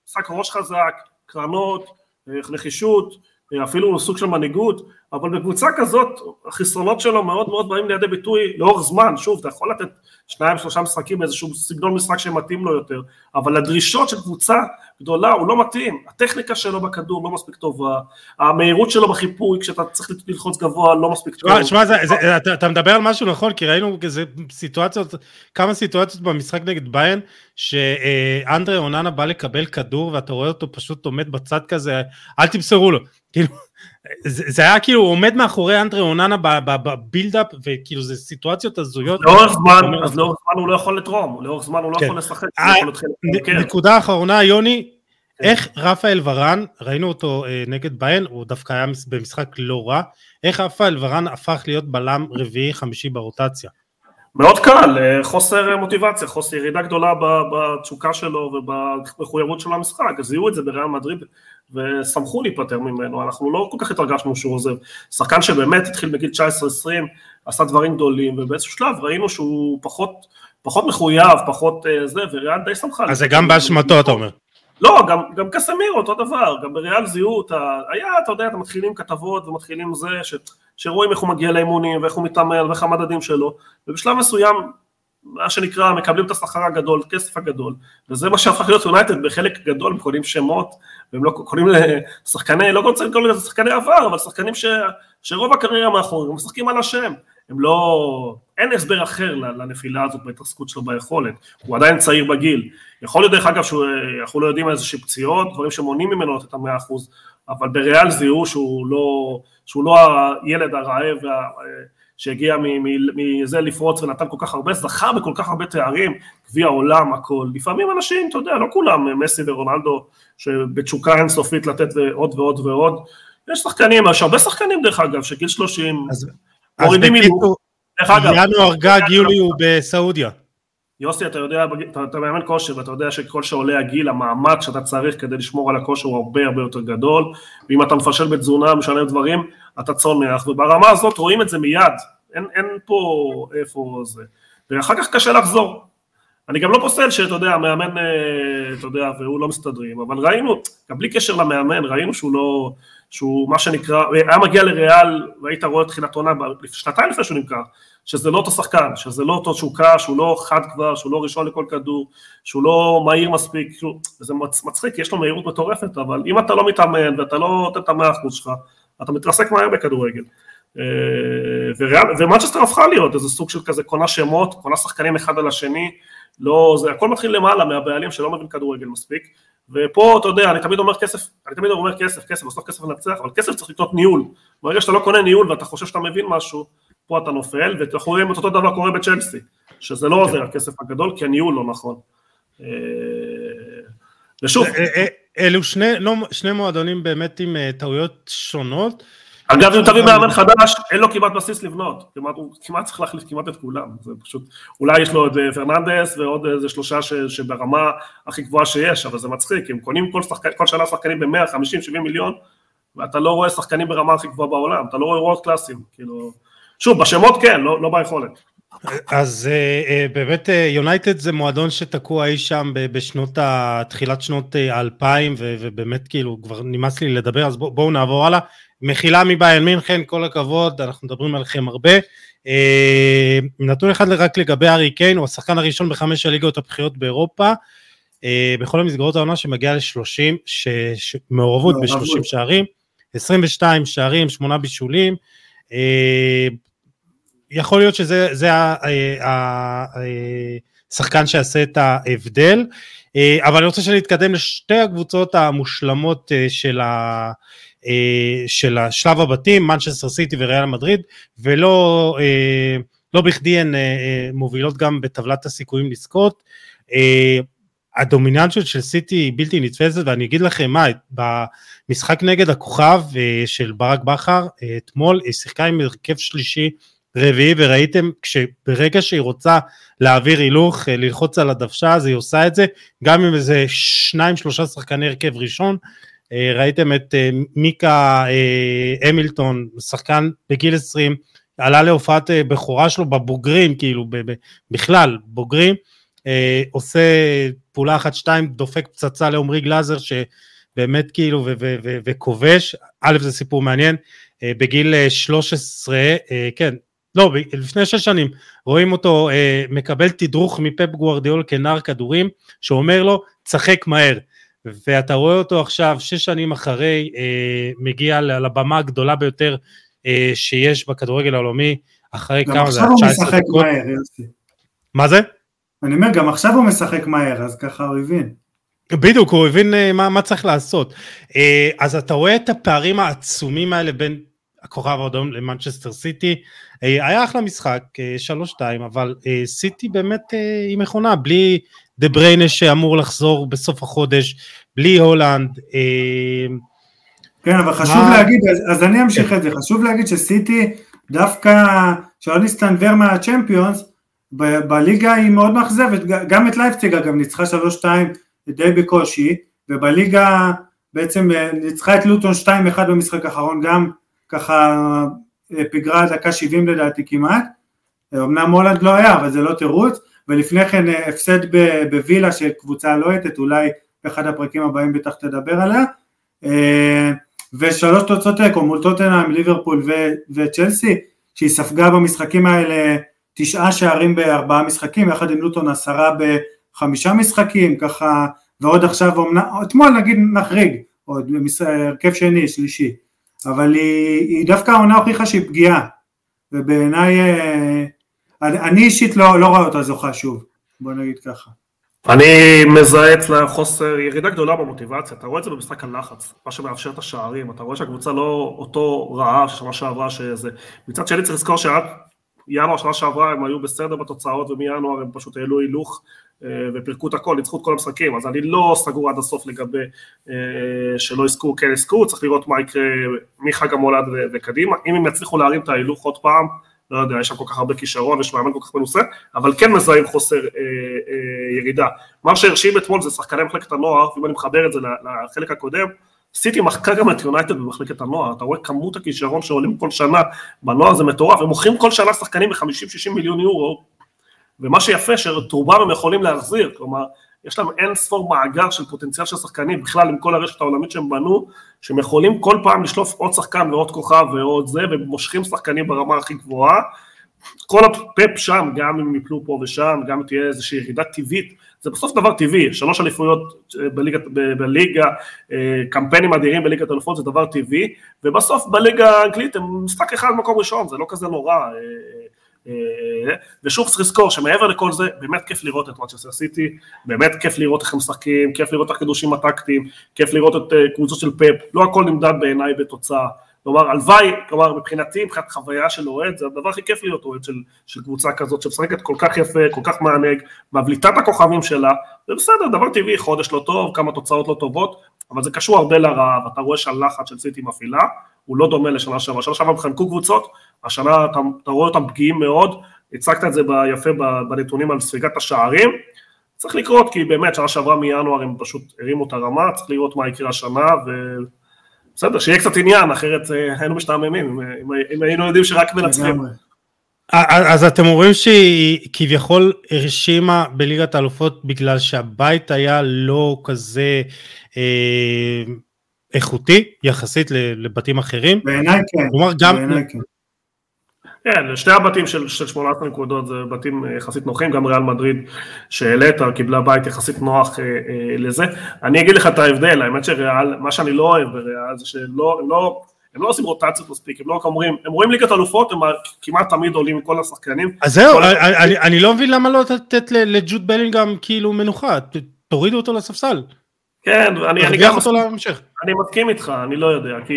משחק ראש חזק, קרנות, אה, נחישות, אה, אפילו סוג של מנהיגות, אבל בקבוצה כזאת החסרונות שלו מאוד מאוד באים לידי ביטוי לאורך זמן, שוב אתה יכול לתת שניים שלושה משחקים באיזשהו סגנון משחק שמתאים לו יותר, אבל הדרישות של קבוצה גדולה הוא לא מתאים, הטכניקה שלו בכדור לא מספיק טובה, המהירות שלו בחיפוי כשאתה צריך ללחוץ גבוה לא מספיק טוב. שמע, אתה, אתה מדבר על משהו נכון, כי ראינו כזה סיטואציות, כמה סיטואציות במשחק נגד ביין, שאנדרי אוננה בא לקבל כדור ואתה רואה אותו פשוט עומד בצד כזה, אל תמסרו לו, כאילו זה, זה היה כאילו הוא עומד מאחורי אנדרי אוננה בבילדאפ וכאילו זה סיטואציות הזויות. לאורך זמן, אז לאורך זמן הוא לא יכול לתרום, לאורך זמן הוא לא כן. יכול לשחק. אה, נקודה אחרונה יוני, כן. איך רפאל ורן, ראינו אותו אה, נגד ביין, הוא דווקא היה במשחק לא רע, איך רפאל ורן הפך להיות בלם רביעי חמישי ברוטציה? מאוד קל, אה, חוסר מוטיבציה, חוסר ירידה גדולה בתשוקה שלו ובמחויבות שלו למשחק, אז זיהו את זה בריאל מדריד ושמחו להיפטר ממנו, אנחנו לא כל כך התרגשנו שהוא עוזב, שחקן שבאמת התחיל בגיל 19-20, עשה דברים גדולים ובאיזשהו שלב ראינו שהוא פחות, פחות מחויב, פחות אה, זה, וריאל די שמחה. אז זה גם באשמתו אתה אומר. לא, גם, גם קסמיר אותו דבר, גם בריאל זיהו אותה, היה, אתה יודע, אתם מתחילים כתבות ומתחילים זה, ש, שרואים איך הוא מגיע לאימונים ואיך הוא מתעמל ואיך המדדים שלו, ובשלב מסוים, מה שנקרא, מקבלים את השכר הגדול, את הכסף הגדול, וזה מה שהפך להיות יונייטד, בחלק גדול הם קונים שמות, והם לא קונים לשחקני, לא רוצה לקרוא לזה שחקני עבר, אבל שחקנים ש, שרוב הקריירה מאחורי, הם משחקים על השם, הם לא, אין הסבר אחר לנפילה הזאת בהתעסקות שלו ביכולת, הוא עדיין צעיר בגיל, יכול להיות דרך אגב שאנחנו לא יודעים איזושהי פציעות, דברים שמונעים ממנו לתת את המאה אחוז, אבל בריאל זיהו שהוא לא, שהוא לא הילד הרעב שהגיע מזה לפרוץ ונתן כל כך הרבה, זכה בכל כך הרבה תארים, גביע עולם, הכל, לפעמים אנשים, אתה יודע, לא כולם מסי ורונלדו, שבתשוקה אינסופית לתת עוד ועוד ועוד, יש שחקנים, יש הרבה שחקנים דרך אגב, שגיל 30, אז, מורידים מילואים. דרך אגב, ינואר גג יולי הוא בסעודיה. יוסי, אתה יודע, אתה, אתה מאמן כושר ואתה יודע שככל שעולה הגיל, המאמץ שאתה צריך כדי לשמור על הכושר הוא הרבה הרבה יותר גדול, ואם אתה מפשל בתזונה, משנה דברים, אתה צונח, וברמה הזאת רואים את זה מיד, אין, אין פה איפה זה, ואחר כך קשה לחזור. אני גם לא פוסל שאתה יודע, המאמן, אה, אתה יודע, והוא לא מסתדרים, אבל ראינו, גם בלי קשר למאמן, ראינו שהוא לא, שהוא מה שנקרא, היה מגיע לריאל, והיית רואה את תחילת עונה, שנתיים לפני שהוא נמכר, שזה לא אותו שחקן, שזה לא אותו תשוקה, שהוא לא חד כבר, שהוא לא ראשון לכל כדור, שהוא לא מהיר מספיק, זה מצחיק, יש לו מהירות מטורפת, אבל אם אתה לא מתאמן ואתה לא נותן את המאה אחוז שלך, אתה מתרסק מהר בכדורגל. אה, ומנצ'סטר הפכה להיות איזה סוג של כזה קונה שמות, קונה שחקנים אחד על השני, לא, זה הכל מתחיל למעלה מהבעלים שלא מבין כדורגל מספיק, ופה אתה יודע, אני תמיד אומר כסף, אני תמיד אומר כסף, כסף, בסוף כסף מנצח, אבל כסף צריך לקנות ניהול, ברגע שאתה לא קונה ניהול ואתה חושב שאתה מבין משהו, פה אתה נופל, ואנחנו רואים את אותו דבר קורה בצ'לסי, שזה לא עוזר הכסף הגדול, כי הניהול לא נכון. אה, ושוב, אה, אלו שני, לא, שני מועדונים באמת עם טעויות שונות. אגב, אם תביא מאמן חדש, אין לו כמעט בסיס לבנות, כמעט, הוא כמעט צריך להחליף כמעט את כולם, זה פשוט, אולי יש לו את פרננדס ועוד איזה שלושה ש, שברמה הכי גבוהה שיש, אבל זה מצחיק, הם קונים כל, שחק, כל שנה שחקנים ב-100, 50, 70 מיליון, ואתה לא רואה שחקנים ברמה הכי גבוהה בעולם, אתה לא רואה וורד קלאסים, כאילו, שוב, בשמות כן, לא, לא ביכולת. אז uh, uh, באמת יונייטד uh, זה מועדון שתקוע אי שם בשנות ה... תחילת שנות האלפיים ובאמת כאילו כבר נמאס לי לדבר אז בוא, בואו נעבור הלאה. מחילה מביין מינכן כל הכבוד אנחנו מדברים עליכם הרבה. נתון אחד רק לגבי ארי קיין הוא השחקן הראשון בחמש הליגות הבכירות באירופה. בכל המסגרות העונה שמגיע ל-30 מעורבות ב-30 שערים 22 שערים 8 בישולים. יכול להיות שזה השחקן אה, אה, שיעשה את ההבדל, אה, אבל אני רוצה שנתקדם לשתי הקבוצות המושלמות של, ה, של השלב הבתים, מנצ'סטר סיטי וריאל מדריד, ולא לא בכדי הן מובילות גם בטבלת הסיכויים לזכות. הדומיננטיות של סיטי היא בלתי נתפסת ואני אגיד לכם מה, במשחק נגד הכוכב של ברק בכר אתמול היא שיחקה עם הרכב שלישי רביעי וראיתם שברגע שהיא רוצה להעביר הילוך, אה, ללחוץ על הדוושה אז היא עושה את זה, גם עם איזה שניים שלושה שחקני הרכב ראשון, אה, ראיתם את אה, מיקה המילטון, שחקן בגיל 20, עלה להופעת בכורה שלו בבוגרים, כאילו בכלל, בוגרים, עושה פעולה אחת שתיים, דופק פצצה לעומרי גלאזר שבאמת כאילו וכובש, א' זה סיפור מעניין, בגיל 13, כן, לא, לפני שש שנים, רואים אותו מקבל תדרוך מפפ גוורדיאול כנער כדורים, שאומר לו, צחק מהר. ואתה רואה אותו עכשיו, שש שנים אחרי, מגיע לבמה הגדולה ביותר שיש בכדורגל העולמי, אחרי כמה זה, 19 דקות. מהר, מה זה? אני אומר, גם עכשיו הוא משחק מהר, אז ככה הוא הבין. בדיוק, הוא הבין אה, מה, מה צריך לעשות. אה, אז אתה רואה את הפערים העצומים האלה בין הכוכב האדום למנצ'סטר סיטי. אה, היה אחלה משחק, 3-2, אבל סיטי באמת היא מכונה, בלי דה בריינה שאמור לחזור בסוף החודש, בלי הולנד. כן, אבל חשוב. להגיד, אז, אני אמשיך. את זה, חשוב להגיד שסיטי דווקא, שלא נסתנוור מהצ'מפיונס, בליגה היא מאוד מאכזבת, גם את לייפציג אגב ניצחה 3-2 די בקושי, ובליגה בעצם אה, ניצחה את לוטון 2-1 במשחק האחרון, גם ככה אה, פיגרה דקה 70 לדעתי כמעט, אה, אמנם הולנד לא היה, אבל זה לא תירוץ, ולפני כן הפסד בווילה של קבוצה לוהטת, אולי באחד הפרקים הבאים בטח תדבר עליה, ושלוש תוצאות תיקו מול טוטנאם, ליברפול וצ'לסי, שהיא ספגה במשחקים האלה תשעה שערים בארבעה משחקים, יחד עם לוטון עשרה בחמישה משחקים, ככה, ועוד עכשיו, אתמול נגיד נחריג, עוד הרכב שני, שלישי, אבל היא, היא דווקא העונה הוכיחה שהיא פגיעה, ובעיניי, אה, אני אישית לא, לא רואה אותה זוכה שוב, בוא נגיד ככה. אני מזהה אצלה חוסר, ירידה גדולה במוטיבציה, אתה רואה את זה במשחק הלחץ, מה שמאפשר את השערים, אתה רואה שהקבוצה לא אותו רעב ששנה שעברה שזה, מצד שני צריך לזכור שעד ינואר שנה שעברה הם היו בסדר בתוצאות ומינואר הם פשוט העלו הילוך ופירקו את הכל, ניצחו את כל המשחקים, אז אני לא סגור עד הסוף לגבי אה, שלא יזכו, כן יזכו, צריך לראות מה יקרה מחג המולד וקדימה, אם הם יצליחו להרים את ההילוך עוד פעם, לא יודע, יש שם כל כך הרבה כישרון, יש מאמן כל כך מנוסה, אבל כן מזהים חוסר אה, אה, ירידה. מה שהרשים אתמול זה שחקני מחלקת הנוער, ואם אני מחבר את זה לחלק הקודם, סיטי מחקה גם את יונייטד במחלקת הנוער, אתה רואה כמות הכישרון שעולים כל שנה בנוער זה מטורף, הם מוכרים כל שנה שחקנים ב-50-60 מיליון יורו, ומה שיפה שאת רובם הם יכולים להחזיר, כלומר יש להם אין ספור מאגר של פוטנציאל של שחקנים, בכלל עם כל הרשת העולמית שהם בנו, שהם יכולים כל פעם לשלוף עוד שחקן ועוד כוכב ועוד זה, ומושכים שחקנים ברמה הכי גבוהה. כל הפאפ שם, גם אם יפלו פה ושם, גם תהיה איזושהי ירידה טבעית, זה בסוף דבר טבעי, שלוש אליפויות אה, בליגה, בליגה, אה, קמפיינים אדירים בליגת אלופות זה דבר טבעי, ובסוף בליגה האנגלית הם משחק אחד במקום ראשון, זה לא כזה נורא. אה, ושוב צריך לזכור שמעבר לכל זה, באמת כיף לראות את מצ'סטר סיטי, באמת כיף לראות איך הם משחקים, כיף לראות את החידושים הטקטיים, כיף לראות את אה, קבוצות של פאפ, לא הכל נמדד בעיניי בתוצאה. כלומר, הלוואי, כלומר, מבחינתי, מבחינת חוויה של אוהד, זה הדבר הכי כיף להיות אוהד של, של קבוצה כזאת, שמשחקת כל כך יפה, כל כך מענג, מבליטה את הכוכבים שלה, זה בסדר, דבר טבעי, חודש לא טוב, כמה תוצאות לא טובות, אבל זה קשור הרבה לרעב, אתה רואה שהלחץ של סיטי מפעילה, הוא לא דומה לשנה שעברה, שנה שעברה הם חנקו קבוצות, השנה אתה, אתה רואה אותם פגיעים מאוד, הצגת את זה יפה בנתונים על ספיגת השערים, צריך לקרות, כי באמת שנה שעברה מינואר הם פשוט הרימו את הרמה, צריך לראות מה יקרה השנה, ובסדר, שיהיה קצת עניין, אחרת אה, היינו משתעממים, אם, אם היינו יודעים שרק מנצחים. אז אתם אומרים שהיא כביכול הרשימה בליגת האלופות בגלל שהבית היה לא כזה אה, איכותי יחסית לבתים אחרים? בעיניי כן. כלומר גם... בעיניי כן. כן, שתי הבתים של, של 18 נקודות זה בתים אה, יחסית נוחים, גם ריאל מדריד שהעלית, קיבלה בית יחסית נוח אה, אה, לזה. אני אגיד לך את ההבדל, האמת שריאל, מה שאני לא אוהב בריאל זה שלא, הם לא, הם לא עושים רוטציות מספיק, הם לא רק אומרים, הם רואים ליגת אלופות, הם כמעט תמיד עולים עם כל השחקנים. אז זהו, אני, אני, אני לא מבין למה לא לתת לג'וד בלינגהם כאילו מנוחה, תורידו אותו לספסל. כן, אני, אני גם מסכים, אני מסכים איתך, אני לא יודע, כי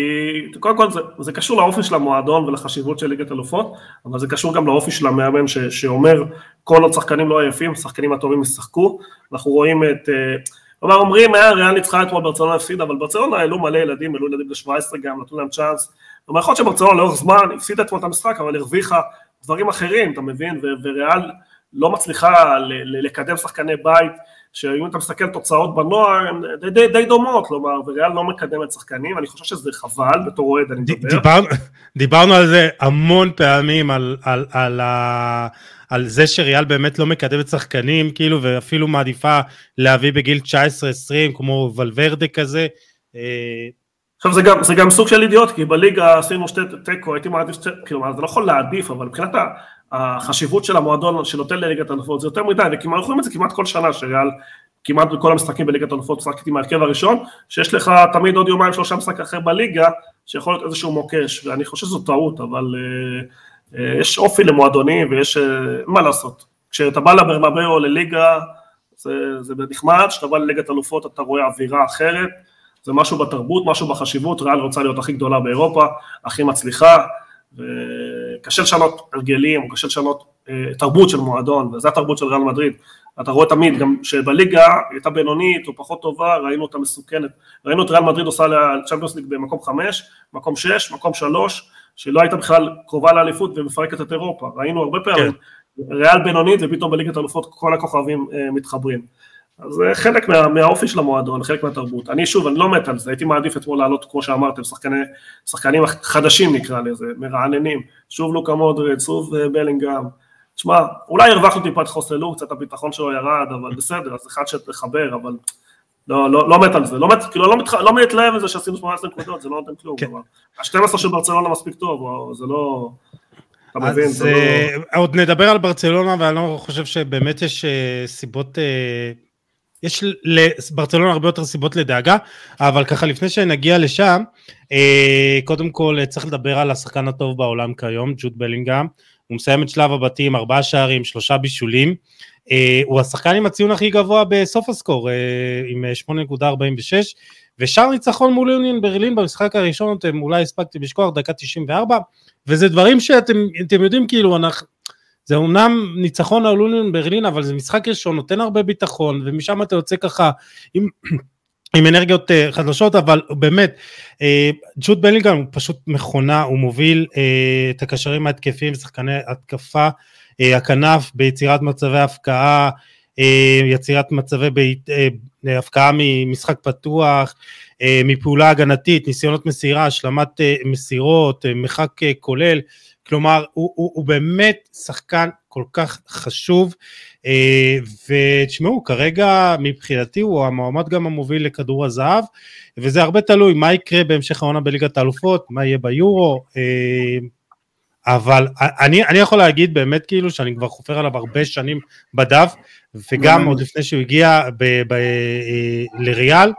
קודם כל זה, זה קשור לאופי של המועדון ולחשיבות של ליגת אלופות, אבל זה קשור גם לאופי של המאמן ש, שאומר כל עוד שחקנים לא עייפים, השחקנים הטובים ישחקו, אנחנו רואים את, אה, כלומר אומרים, אה, ריאל ניצחה אתמול ברצלונה הפסידה, אבל ברצלונה העלו מלא ילדים, העלו ילדים ל-17 גם, נתנו להם צ'אנס, כלומר יכול להיות שברצלונה לאורך זמן הפסידה אתמול את המשחק, אבל הרוויחה דברים אחרים, אתה מבין, וריאל לא מצליחה לקדם שחקני בית, שאם אתה מסתכל תוצאות בנוער, הן די, די, די דומות, כלומר, וריאל לא מקדמת שחקנים, אני חושב שזה חבל, בתור אוהד אני מדבר. דיבר, דיברנו על זה המון פעמים, על, על, על, ה, על זה שריאל באמת לא מקדמת שחקנים, כאילו, ואפילו מעדיפה להביא בגיל 19-20, כמו ולוורדה כזה. אה, עכשיו זה גם, זה גם סוג של אידיוט, כי בליגה עשינו שתי תיקו, הייתי מעדיף כאילו, אתה לא יכול להעדיף, אבל מבחינת החשיבות של המועדון שנותן לליגת האלופות זה יותר מדי, וכמעט אנחנו רואים את זה כמעט כל שנה, שריאל כמעט בכל המשחקים בליגת האלופות משחקת עם ההרכב הראשון, שיש לך תמיד עוד יומיים שלושה משחק אחר בליגה, שיכול להיות איזשהו מוקש, ואני חושב שזו טעות, אבל uh, uh, יש אופי למועדונים ויש, uh, מה לעשות, כשאתה בא לברמבאו לליגה, זה, זה נחמד, כשאתה בא לליגת אלופות אתה רואה אווירה אחרת, זה משהו בתרבות, משהו בחשיבות, ריאל רוצה להיות הכי גדולה באירופה, הכי מצליחה, וקשה לשנות הרגלים, קשה לשנות uh, תרבות של מועדון, וזה התרבות של ריאל מדריד. אתה רואה תמיד, גם שבליגה הייתה בינונית או פחות טובה, ראינו אותה מסוכנת. ראינו את ריאל מדריד עושה לצ'מפיונס ליג במקום חמש, מקום שש, מקום שלוש, שלא הייתה בכלל קרובה לאליפות ומפרקת את אירופה. ראינו הרבה פעמים, כן. ריאל בינונית ופתאום בליגת אלופות כל הכוכבים אה, מתחברים. אז זה חלק מה, מהאופי של המועדון, חלק מהתרבות. אני שוב, אני לא מת על זה, הייתי מעדיף אתמול לעלות, כמו שאמרתם, שחקני, שחקנים חדשים נקרא לזה, מרעננים. שוב לוקה מודריד, שוב אה, בלינגהם. תשמע, אולי הרווחנו טיפה את חוסלו, קצת הביטחון שלו ירד, אבל בסדר, אז אחד שתחבר, אבל לא, לא, לא מת על זה, לא מת, כאילו לא, מתח... לא מתלהב מזה שעשינו 18 נקודות, זה לא נותן כלום, כן. ה-12 של ברצלונה מספיק טוב, זה לא... אתה מבין, זה לא... אה, עוד נדבר על ברצלונה, ואני לא חושב שבאמת יש אה, סיבות... אה, יש לברצלונה הרבה יותר סיבות לדאגה, אבל ככה לפני שנגיע לשם, קודם כל צריך לדבר על השחקן הטוב בעולם כיום, ג'וד בלינגהם, הוא מסיים את שלב הבתים, ארבעה שערים, שלושה בישולים. אה, הוא השחקן עם הציון הכי גבוה בסוף הסקור, אה, עם 8.46, ושאר ניצחון מול יוניון ברלין במשחק הראשון, אתם אולי הספקתם לשכוח, דקה 94, וזה דברים שאתם יודעים, כאילו, אנחנו... זה אומנם ניצחון על יוניון ברלין, אבל זה משחק ראשון, נותן הרבה ביטחון, ומשם אתה יוצא ככה עם עם אנרגיות uh, חדשות, אבל באמת, uh, ג'וד בלינגהם הוא פשוט מכונה, הוא מוביל uh, את הקשרים ההתקפיים, שחקני התקפה, הכנף ביצירת מצבי הפקעה, יצירת מצבי uh, הפקעה ממשחק פתוח, מפעולה הגנתית, ניסיונות מסירה, השלמת מסירות, uh, כולל, כלומר הוא, הוא, הוא באמת שחקן כל כך חשוב אה, ותשמעו כרגע מבחינתי הוא המועמד גם המוביל לכדור הזהב וזה הרבה תלוי מה יקרה בהמשך העונה בליגת האלופות מה יהיה ביורו אה, אבל אני, אני יכול להגיד באמת כאילו שאני כבר חופר עליו הרבה שנים בדף וגם עוד לפני שהוא הגיע ב, ב, אה, לריאל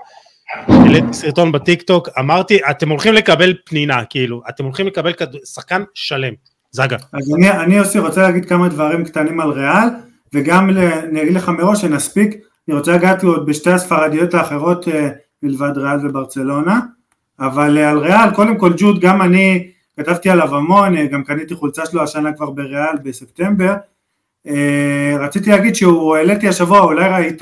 העליתי סרטון בטיק טוק, אמרתי, אתם הולכים לקבל פנינה, כאילו, אתם הולכים לקבל כד... שחקן שלם, זגה. אז אני, אני יוסי רוצה להגיד כמה דברים קטנים על ריאל, וגם אני אגיד לך מראש שנספיק, אני רוצה לגעת עוד בשתי הספרדיות האחרות אה, מלבד ריאל וברצלונה, אבל אה, על ריאל, קודם כל ג'וד, גם אני כתבתי עליו המון, אה, גם קניתי חולצה שלו השנה כבר בריאל בספטמבר, רציתי להגיד שהוא, העליתי השבוע, אולי ראית,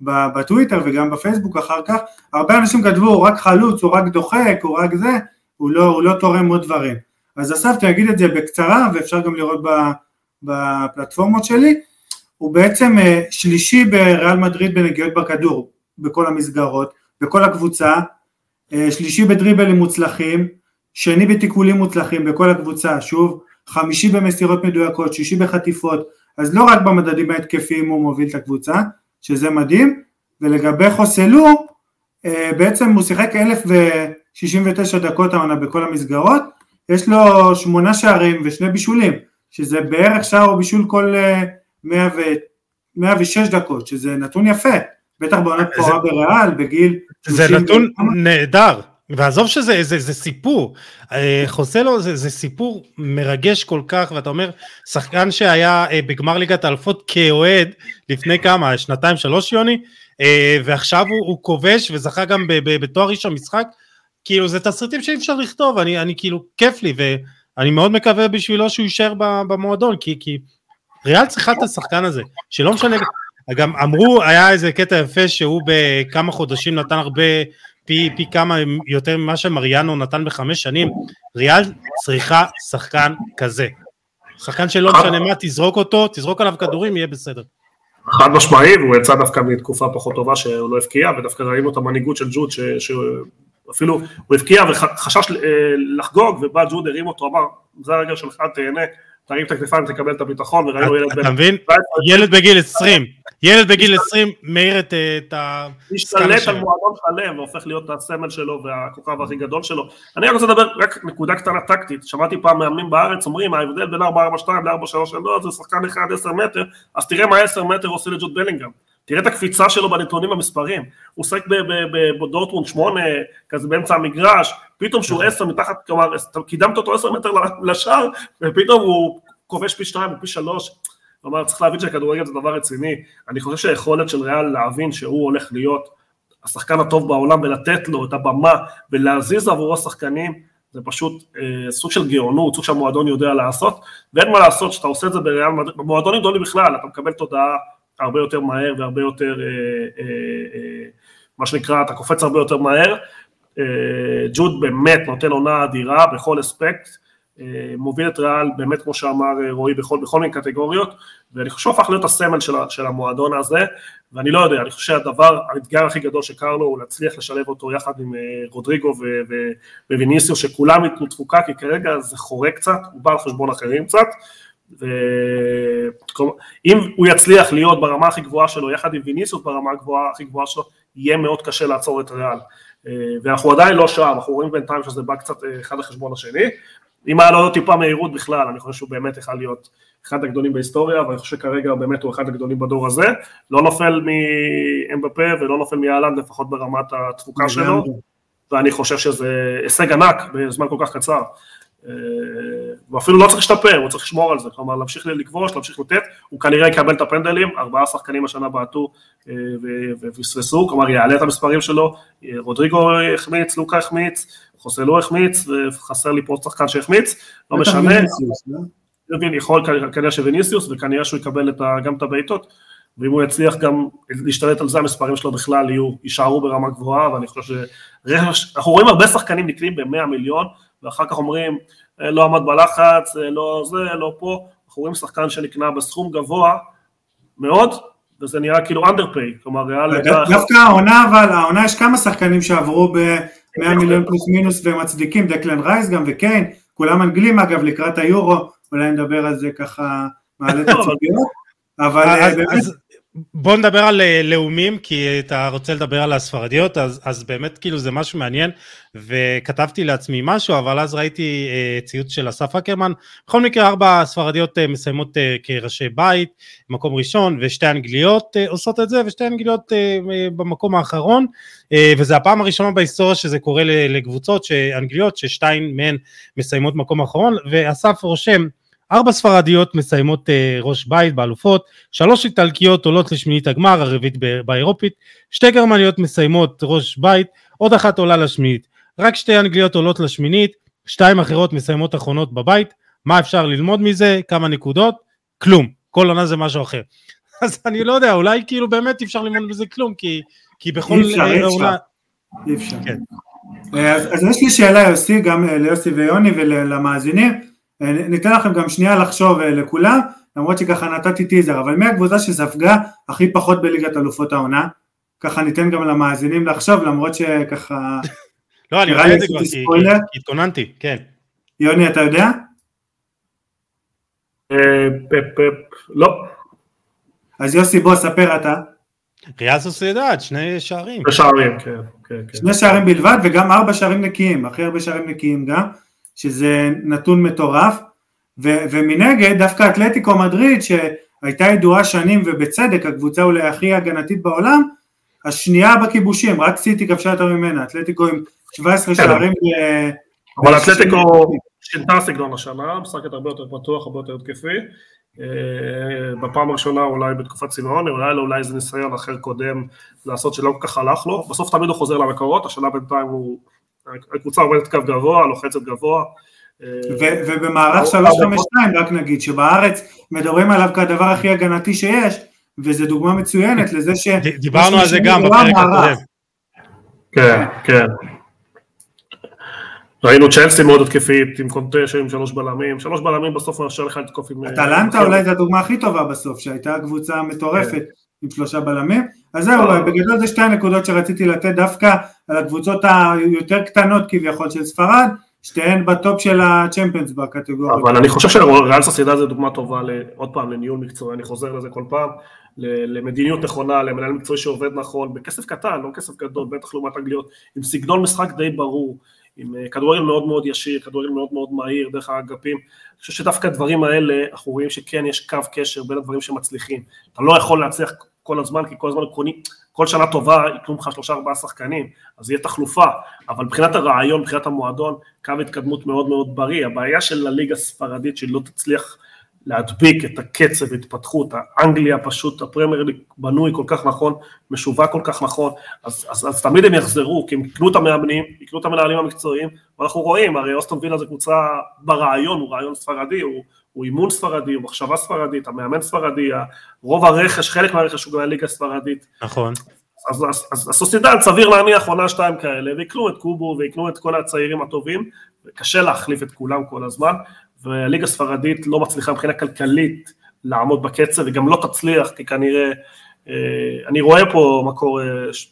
בטוויטר וגם בפייסבוק אחר כך, הרבה אנשים כתבו הוא רק חלוץ, הוא רק דוחק, הוא רק זה, הוא לא, הוא לא תורם עוד דברים. אז אספתי, אגיד את זה בקצרה ואפשר גם לראות בפלטפורמות שלי, הוא בעצם אה, שלישי בריאל מדריד בנגיעות בכדור, בכל המסגרות, בכל הקבוצה, אה, שלישי בדריבלים מוצלחים, שני בתיקולים מוצלחים בכל הקבוצה, שוב, חמישי במסירות מדויקות, שישי בחטיפות, אז לא רק במדדים ההתקפיים הוא מוביל את הקבוצה, שזה מדהים, ולגבי חוסלו, אה, בעצם הוא שיחק 1069 דקות העונה בכל המסגרות, יש לו שמונה שערים ושני בישולים, שזה בערך שער או בישול כל 100 ו... 106 דקות, שזה נתון יפה, בטח בעונת פורה בריאל, בגיל... זה נתון נהדר, ועזוב שזה זה, זה סיפור, אה, חוסלו זה, זה סיפור מרגש כל כך, ואתה אומר, שחקן שהיה אה, בגמר ליגת האלפות כאוהד לפני כמה, שנתיים שלוש יוני, אה, ועכשיו הוא, הוא כובש וזכה גם בתואר ראשון משחק, כאילו זה תסריטים שאי אפשר לכתוב, אני, אני כאילו, כיף לי, ואני מאוד מקווה בשבילו שהוא יישאר במועדון, כי, כי ריאל צריכה את השחקן הזה, שלא משנה, גם אמרו, היה איזה קטע יפה שהוא בכמה חודשים נתן הרבה פי, פי כמה יותר ממה שמריאנו נתן בחמש שנים, ריאל צריכה שחקן כזה. שחקן שלא משנה מה, תזרוק אותו, תזרוק עליו כדורים, יהיה בסדר. חד משמעי, והוא יצא דווקא מתקופה פחות טובה שהוא לא הבקיע, ודווקא ראינו את המנהיגות של ג'וד, שאפילו הוא הבקיע וחשש אה, לחגוג, ובא ג'וד, הרים אותו, אמר, זה הרגע שלך, תהנה, תרים את הכתפיים, תקבל את הביטחון, וראינו ילד בן... אתה מבין? ילד בגיל 20, ילד בגיל 20 מאיר את, את ה... משתלט על מועדון שלם והופך להיות הסמל שלו והכוכב הכי גדול שלו. אני רוצה לדבר רק נקודה קטנה טקטית, שמעתי פעם מאמנים בארץ אומרים ההבדל בין 442 ל-433 לא, זה שחקן אחד 10 מטר, אז תראה מה 10 מטר עושה לג'וד בלינגהם. תראה את הקפיצה שלו בנתונים במספרים, הוא עוסק בדורטמונד 8, כזה באמצע המגרש, פתאום שהוא 10 מתחת, כלומר, קידמת אותו 10 מטר לשער, ופתאום הוא כובש פי 2 ופי 3, כלומר צריך להבין שהכדורגל זה דבר רציני, אני חושב שהיכולת של ריאל להבין שהוא הולך להיות השחקן הטוב בעולם ולתת לו את הבמה ולהזיז עבורו שחקנים, זה פשוט אה, סוג של גאונות, סוג שהמועדון יודע לעשות, ואין מה לעשות שאתה עושה את זה בריאל, במועדונים גדולים בכלל, אתה מקבל תודעה הרבה יותר מהר והרבה יותר, אה, אה, אה, מה שנקרא, אתה קופץ הרבה יותר מהר. ג'וד באמת נותן עונה אדירה בכל אספקט, מוביל את ריאל באמת כמו שאמר רועי בכל, בכל מיני קטגוריות ואני חושב שהפך להיות הסמל של, של המועדון הזה ואני לא יודע, אני חושב שהדבר, האתגר הכי גדול שקר לו הוא להצליח לשלב אותו יחד עם רודריגו וויניסיו שכולם ייתנו תפוקה כי כרגע זה חורה קצת, הוא בא על חשבון אחרים קצת ואם הוא יצליח להיות ברמה הכי גבוהה שלו יחד עם ויניסיוס ברמה הגבוהה הכי גבוהה שלו יהיה מאוד קשה לעצור את ריאל. ואנחנו עדיין לא שם, אנחנו רואים בינתיים שזה בא קצת אחד לחשבון השני. אם היה לו טיפה מהירות בכלל, אני חושב שהוא באמת יכול להיות אחד הגדולים בהיסטוריה, ואני חושב שכרגע באמת הוא אחד הגדולים בדור הזה, לא נופל מאמבפה ולא נופל מאלנד לפחות ברמת התפוקה שלו, ואני חושב שזה הישג ענק בזמן כל כך קצר. אה, הוא אפילו לא צריך להשתפר, הוא צריך לשמור על זה, כלומר להמשיך לכבוש, להמשיך לתת, הוא כנראה יקבל את הפנדלים, ארבעה שחקנים השנה בעטו אה, ופספסו, כלומר יעלה את המספרים שלו, רודריגו החמיץ, לוקה החמיץ, חוסלו החמיץ, וחסר לי פה שחקן שהחמיץ, לא משנה. לא? יכול כנראה שוויניסיוס, וכנראה שהוא יקבל גם את הבעיטות, ואם הוא יצליח גם להשתלט על זה, המספרים שלו בכלל יהיו, יישארו ברמה גבוהה, ואני חושב ש... אנחנו רואים הרבה שחקנים נקנים ב-100 מיליון, ואחר כך אומרים, אה, לא עמד בלחץ, אה, לא זה, לא פה, אנחנו רואים שחקן שנקנה בסכום גבוה מאוד, וזה נראה כאילו underpay, כלומר ריאל... דווקא העונה, אבל העונה יש כמה שחקנים שעברו ב... 100 מיליון פלוס מינוס ומצדיקים, דקלן רייס גם וקיין, כולם אנגלים אגב לקראת היורו, אולי נדבר על זה ככה, מעלה את הציפיות, אבל אה, באמת... בוא נדבר על אה, לאומים, כי אתה רוצה לדבר על הספרדיות, אז, אז באמת כאילו זה משהו מעניין, וכתבתי לעצמי משהו, אבל אז ראיתי uh, ציוץ של אסף אקרמן. בכל מקרה, ארבע ספרדיות uh, מסיימות uh, כראשי בית, מקום ראשון, ושתי אנגליות uh, עושות את זה, ושתי אנגליות uh, uh, במקום האחרון, uh, וזה הפעם הראשונה בהיסטוריה שזה קורה לקבוצות אנגליות, ששתיים מהן מסיימות מקום אחרון, ואסף רושם, ארבע ספרדיות מסיימות uh, ראש בית באלופות, שלוש איטלקיות עולות לשמינית הגמר, הרביעית באירופית, שתי גרמניות מסיימות ראש בית, עוד אחת עולה לשמינית, רק שתי אנגליות עולות לשמינית, שתיים אחרות מסיימות אחרונות בבית, מה אפשר ללמוד מזה, כמה נקודות, כלום, כל עונה זה משהו אחר. אז אני לא יודע, אולי כאילו באמת אי אפשר ללמוד מזה כלום, כי, כי בכל עונה... אי אפשר. כן. אה, אז, אז יש לי שאלה יוסי, גם אה, ליוסי ויוני ולמאזינים, אה, ניתן לכם גם שנייה לחשוב אה, לכולם, למרות שככה נתתי טיזר, אבל מי הקבוצה שספגה הכי פחות בליגת אלופות העונה? ככה ניתן גם למאזינים לחשוב, למרות שככה... לא, אני יודע את זה כבר, כי התכוננתי, כן. יוני, אתה יודע? אה, לא. אז יוסי, בוא, ספר אתה. ריאל סוסיידד, שני שערים. שני שערים, כן, כן, כן. שני שערים בלבד, וגם ארבע שערים נקיים, הכי הרבה שערים נקיים גם. שזה נתון מטורף, ו- ומנגד דווקא אתלטיקו מדריד שהייתה ידועה שנים ובצדק הקבוצה אולי הכי הגנתית בעולם, השנייה בכיבושים, רק סיטי כבשה יותר ממנה, אתלטיקו עם 17 כן. שערים. אבל אתלטיקו שינתה סגנון השנה, משחקת הרבה יותר פתוח, הרבה יותר התקפי, אה, בפעם הראשונה אולי בתקופת סימאוני, אולי לא, אולי איזה ניסיון אחר קודם לעשות שלא כל כך הלך לו, בסוף תמיד הוא חוזר למקורות, השנה בינתיים הוא הקבוצה עומדת קו גבוה, לוחצת גבוה. ובמערך 352 רק נגיד שבארץ מדברים עליו כדבר הכי הגנתי שיש, וזו דוגמה מצוינת לזה ש... דיברנו על זה גם בפרק הקודם. כן, כן. ראינו צ'לסי מאוד התקפית עם קונטה עם שלוש בלמים, שלוש בלמים בסוף מאפשר לך לתקוף עם... אטלנטה אולי זו הדוגמה הכי טובה בסוף, שהייתה קבוצה מטורפת כן. עם שלושה בלמים, אז זהו, בגדול זה שתי הנקודות שרציתי לתת דווקא על הקבוצות היותר קטנות כביכול של ספרד, שתיהן בטופ של הצ'מפיונס בקטגוריה. אבל אני חושב שריאל ססידה זה דוגמה טובה, עוד פעם, לניהול מקצועי, אני חוזר לזה כל פעם, למדיניות נכונה, למנהל מקצועי שעובד נכון, בכסף קטן, לא כסף גדול, בטח לעומת אנגליות, עם סגנון משחק די ברור, עם אה, כדורגל מאוד מאוד ישיר, כדורגל מאוד מאוד מהיר, דרך האגפים, אני חושב שדווקא הדברים האלה, אנחנו רואים שכן יש קו קשר בין הדברים שמצליחים. אתה לא יכול להצליח כל הזמן, כי כל הזמן קונים, כל שנה טובה יקנו לך שלושה ארבעה שחקנים, אז יהיה תחלופה, אבל מבחינת הרעיון, מבחינת המועדון, קו התקדמות מאוד מאוד בריא. הבעיה של הליגה הספרדית שהיא לא תצליח להדביק את הקצב התפתחות, האנגליה פשוט, הפרמייר ליג בנוי כל כך נכון, משווק כל כך נכון, אז, אז, אז תמיד הם יחזרו, כי הם יקנו את המאמנים, יקנו את המנהלים המקצועיים, ואנחנו רואים, הרי אוסטון וילה זה קבוצה ברעיון, הוא רעיון ספרדי, הוא, הוא אימון ספרדי, הוא מחשבה ספרדית, המאמן ספרדי, רוב הרכש, חלק מהרכש הוא גם הליגה הספרדית. נכון. אז, אז, אז הסוסידן סביר להניח עונה שתיים כאלה, ויקנו את קובו ויקנו את כל הצעירים הטובים, קשה להחליף את כולם כל הזמן, והליגה הספרדית לא מצליחה מבחינה כלכלית לעמוד בקצב, וגם לא תצליח, כי כנראה, אה, אני רואה פה מקור,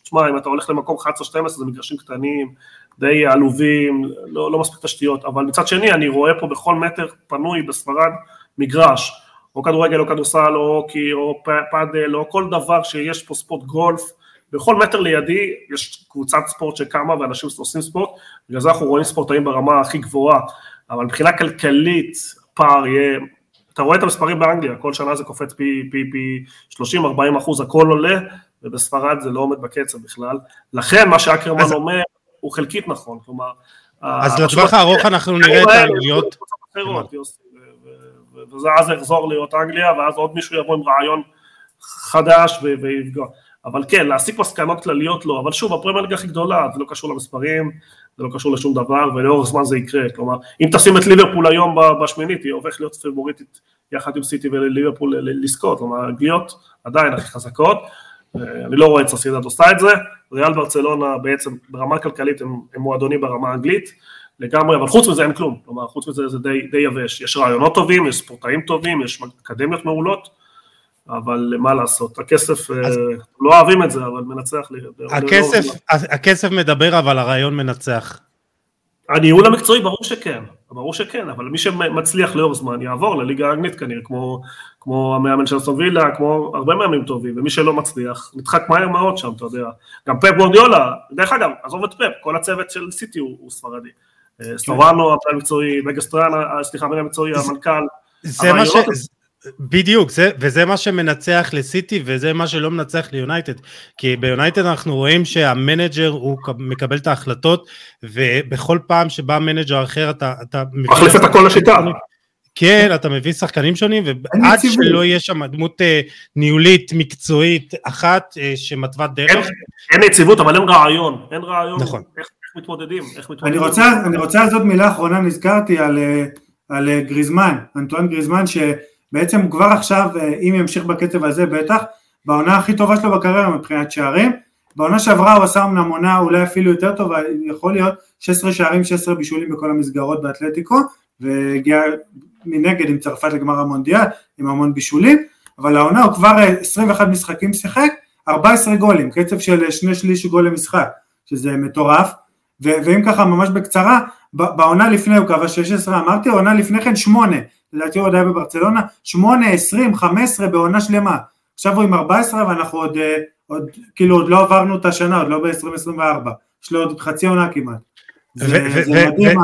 תשמע, אה, אם אתה הולך למקום 11-12 זה מגרשים קטנים, די עלובים, לא, לא מספיק תשתיות, אבל מצד שני אני רואה פה בכל מטר פנוי בספרד מגרש, או כדורגל או כדורסל או הוקי או פאדל או כל דבר שיש פה ספורט גולף, בכל מטר לידי יש קבוצת ספורט שקמה ואנשים עושים ספורט, בגלל זה אנחנו רואים ספורטאים ברמה הכי גבוהה, אבל מבחינה כלכלית פער יהיה, אתה רואה את המספרים באנגליה, כל שנה זה קופץ פי, פי, פי 30-40 אחוז, הכל עולה, ובספרד זה לא עומד בקצב בכלל, לכן מה שאקרמן אז... אומר הוא חלקית נכון, כלומר... אז לטווח הארוך אנחנו נראה את האנגליות. וזה אז יחזור להיות אנגליה, ואז עוד מישהו יבוא עם רעיון חדש ויפגוע. אבל כן, להסיק מסקנות כלליות לא, אבל שוב, הפרמייר ליגה הכי גדולה, זה לא קשור למספרים, זה לא קשור לשום דבר, ולאורך זמן זה יקרה, כלומר, אם תשים את ליברפול היום בשמינית, היא הופכת להיות פיבוריטית יחד עם סיטי וליברפול לזכות, כלומר, האנגליות עדיין הכי חזקות, אני לא רואה את סוסידד עושה את זה, ריאל ברצלונה בעצם ברמה כלכלית הם, הם מועדונים ברמה האנגלית לגמרי, אבל חוץ מזה אין כלום, כלומר חוץ מזה זה די, די יבש, יש רעיונות טובים, יש ספורטאים טובים, יש אקדמיות מעולות, אבל מה לעשות, הכסף, אה, אז... לא אוהבים את זה, אבל מנצח לי. הכסף, הכסף מדבר אבל הרעיון מנצח. הניהול המקצועי ברור שכן, ברור שכן, אבל מי שמצליח לאור זמן יעבור לליגה האנגלית כנראה, כמו, כמו המאמן של סובילה, כמו הרבה מאמנים טובים, ומי שלא מצליח, נדחק מהר מאוד שם, אתה יודע. גם פפ גורדיולה, דרך אגב, עזוב את פפ, כל הצוות של סיטי הוא, הוא ספרדי. אה, כן. סטורנו, המנהל המקצועי, מגסטריאן, אה, סליחה, המנהל המקצועי, המנכ"ל. זה מה ש... בדיוק, זה, וזה מה שמנצח לסיטי וזה מה שלא מנצח ליונייטד כי ביונייטד אנחנו רואים שה manager הוא מקבל את ההחלטות ובכל פעם שבא manager אחר אתה... אתה מחליף את הכל לשיטה. כן, אתה מביא שחקנים שונים ועד שלא יהיה שם דמות אה, ניהולית מקצועית אחת אה, שמתווה דרך. אין, אין יציבות אבל אין רעיון, אין רעיון. נכון. איך, איך מתמודדים, איך מתמודדים. אני רוצה, אני רוצה לעשות מילה אחרונה, נזכרתי על, אה, על גריזמן, אנטואן גריזמן ש... בעצם כבר עכשיו, אה, אם ימשיך בקצב הזה בטח, בעונה הכי טובה שלו בקריירה מבחינת שערים, בעונה שעברה הוא עשה אמנם עונה אולי אפילו יותר טובה, יכול להיות 16 שערים, 16 בישולים בכל המסגרות באתלטיקו, והגיע מנגד עם צרפת לגמר המונדיאל, עם המון בישולים, אבל העונה הוא כבר 21 אה, משחקים שיחק, 14 גולים, קצב של אה, שני שליש גול למשחק, שזה מטורף, ואם ככה ממש בקצרה, בעונה לפני הוא קבע 16, אמרתי, העונה לפני כן 8, לדעתי הוא עוד היה בברצלונה, 8, 20, 15 בעונה שלמה, עכשיו הוא עם 14 ואנחנו עוד, אה, עוד כאילו עוד לא עברנו את השנה, עוד לא ב-2024, יש לו עוד חצי עונה כמעט. זה, זה מדהים.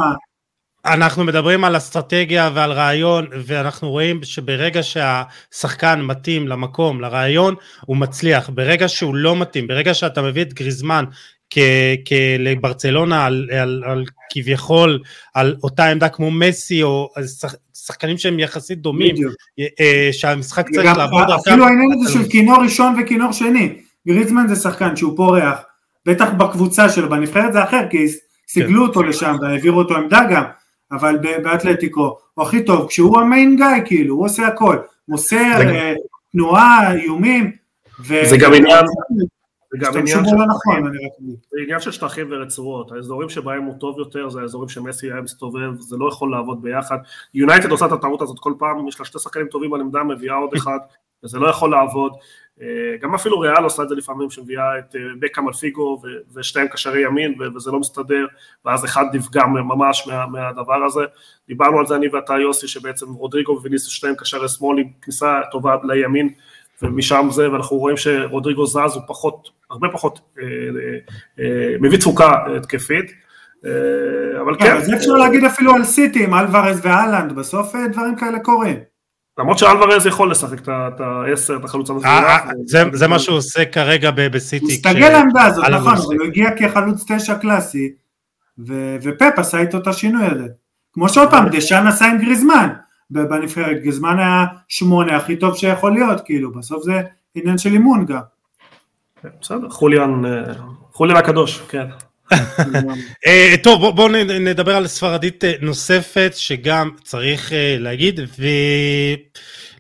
אנחנו מדברים על אסטרטגיה ועל רעיון ואנחנו רואים שברגע שהשחקן מתאים למקום, לרעיון, הוא מצליח. ברגע שהוא לא מתאים, ברגע שאתה מביא את גריזמן לברצלונה על, על, על כביכול על אותה עמדה כמו מסי או שחקנים שהם יחסית דומים אה, אה, שהמשחק צריך לעבוד דרכם. אפילו העניין הזה של כינור ראשון וכינור שני, גריזמן זה שחקן שהוא פורח, בטח בקבוצה שלו, בנבחרת זה אחר כי סיגלו כן. אותו לשם והעבירו אותו עמדה גם, אבל באתלטיקו הוא הכי טוב כשהוא המיין גיא כאילו, הוא עושה הכל, מוסר, אה, תנועה, איומים. זה גם עניין זה גם עניין של, נכון, זה עניין של שטחים ורצועות, האזורים שבהם הוא טוב יותר זה האזורים שמסי היה מסתובב, זה לא יכול לעבוד ביחד, יונייטד עושה את הטעות הזאת כל פעם, יש לה שתי שחקנים טובים על עמדה, מביאה עוד אחד, וזה לא יכול לעבוד, אה, גם אפילו ריאל עושה את זה לפעמים, שמביאה את אה, בקאם על פיגו ושתיהם קשרי ימין וזה לא מסתדר, ואז אחד נפגע ממש מה, מהדבר הזה, דיברנו על זה אני ואתה יוסי, שבעצם רודריגו וויניסוס שתיהם קשרי שמאל עם כניסה טובה לימין, ומשם זה, ואנחנו רואים שרודריגו זז הוא פחות, הרבה פחות אה, אה, אה, מביא תפוקה התקפית. אבל כן. זה אפשר להגיד אפילו על סיטי עם אלוורז ואלנד, בסוף דברים כאלה קורים. למרות שאלוורז יכול לשחק את העשר, את החלוץ המזויף. אה, זה מה שהוא עושה כרגע בסיטי. הוא הסתגל לעמדה הזאת, נכון, הוא הגיע כחלוץ תשע קלאסי, ופפ עשה איתו את השינוי הזה. כמו שעוד פעם, דשאן עשה עם גריזמן בנבחרת, גריזמן היה שמונה הכי טוב שיכול להיות, כאילו, בסוף זה עניין של אימון גם. בסדר, חוליאן, חוליאן הקדוש, כן. אה, טוב בואו נדבר על ספרדית אה, נוספת שגם צריך אה, להגיד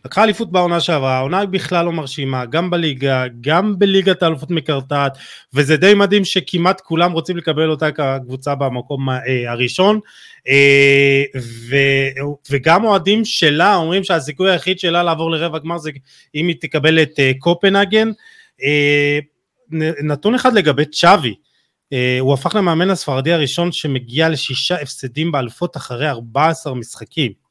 ולקחה אליפות בעונה שעברה, העונה בכלל לא מרשימה, גם בליגה, גם בליגת האלופות מקרטעת וזה די מדהים שכמעט כולם רוצים לקבל אותה כקבוצה במקום הראשון וגם אוהדים שלה אומרים שהסיכוי היחיד שלה לעבור לרבע גמר זה אם היא תקבל את קופנהגן. נתון אחד לגבי צ'אבי אה, הוא הפך למאמן הספרדי הראשון שמגיע לשישה הפסדים באלפות אחרי 14 משחקים.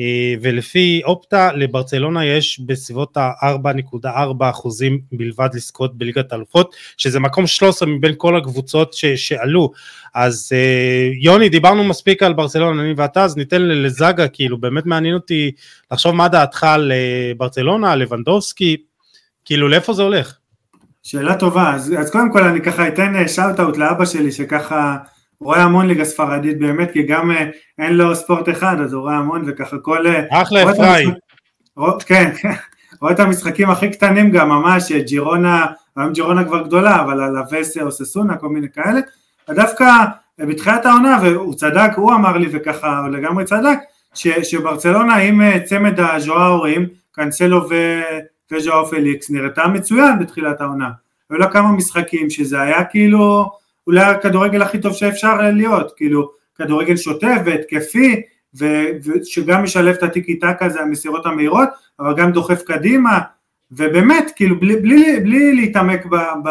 אה, ולפי אופטה לברצלונה יש בסביבות ה-4.4 אחוזים בלבד לזכות בליגת האלופות שזה מקום 13 מבין כל הקבוצות ש- שעלו. אז אה, יוני דיברנו מספיק על ברצלונה אני ואתה אז ניתן לזאגה כאילו באמת מעניין אותי לחשוב מה דעתך על ברצלונה לבנדובסקי כאילו לאיפה זה הולך? שאלה טובה, אז, אז קודם כל אני ככה אתן שאוט אאוט לאבא שלי שככה רואה המון ליגה ספרדית באמת, כי גם אה, אין לו ספורט אחד אז הוא רואה המון וככה כל... אה, אחלה אפרים. כן, רואה את המשחקים הכי קטנים גם ממש, ג'ירונה, היום ג'ירונה כבר גדולה, אבל על הווסה או ססונה, כל מיני כאלה, ודווקא בתחילת העונה, והוא צדק, הוא אמר לי וככה, הוא לגמרי צדק, ש, שברצלונה עם אה, צמד הז'וארים, קאנסלו ו... וז'או פליקס נראתה מצוין בתחילת העונה. היו לה כמה משחקים שזה היה כאילו אולי הכדורגל הכי טוב שאפשר להיות, כאילו כדורגל שוטף והתקפי ושגם משלב את הטיקי טקה זה המסירות המהירות אבל גם דוחף קדימה ובאמת כאילו בלי, בלי, בלי להתעמק ב, ב,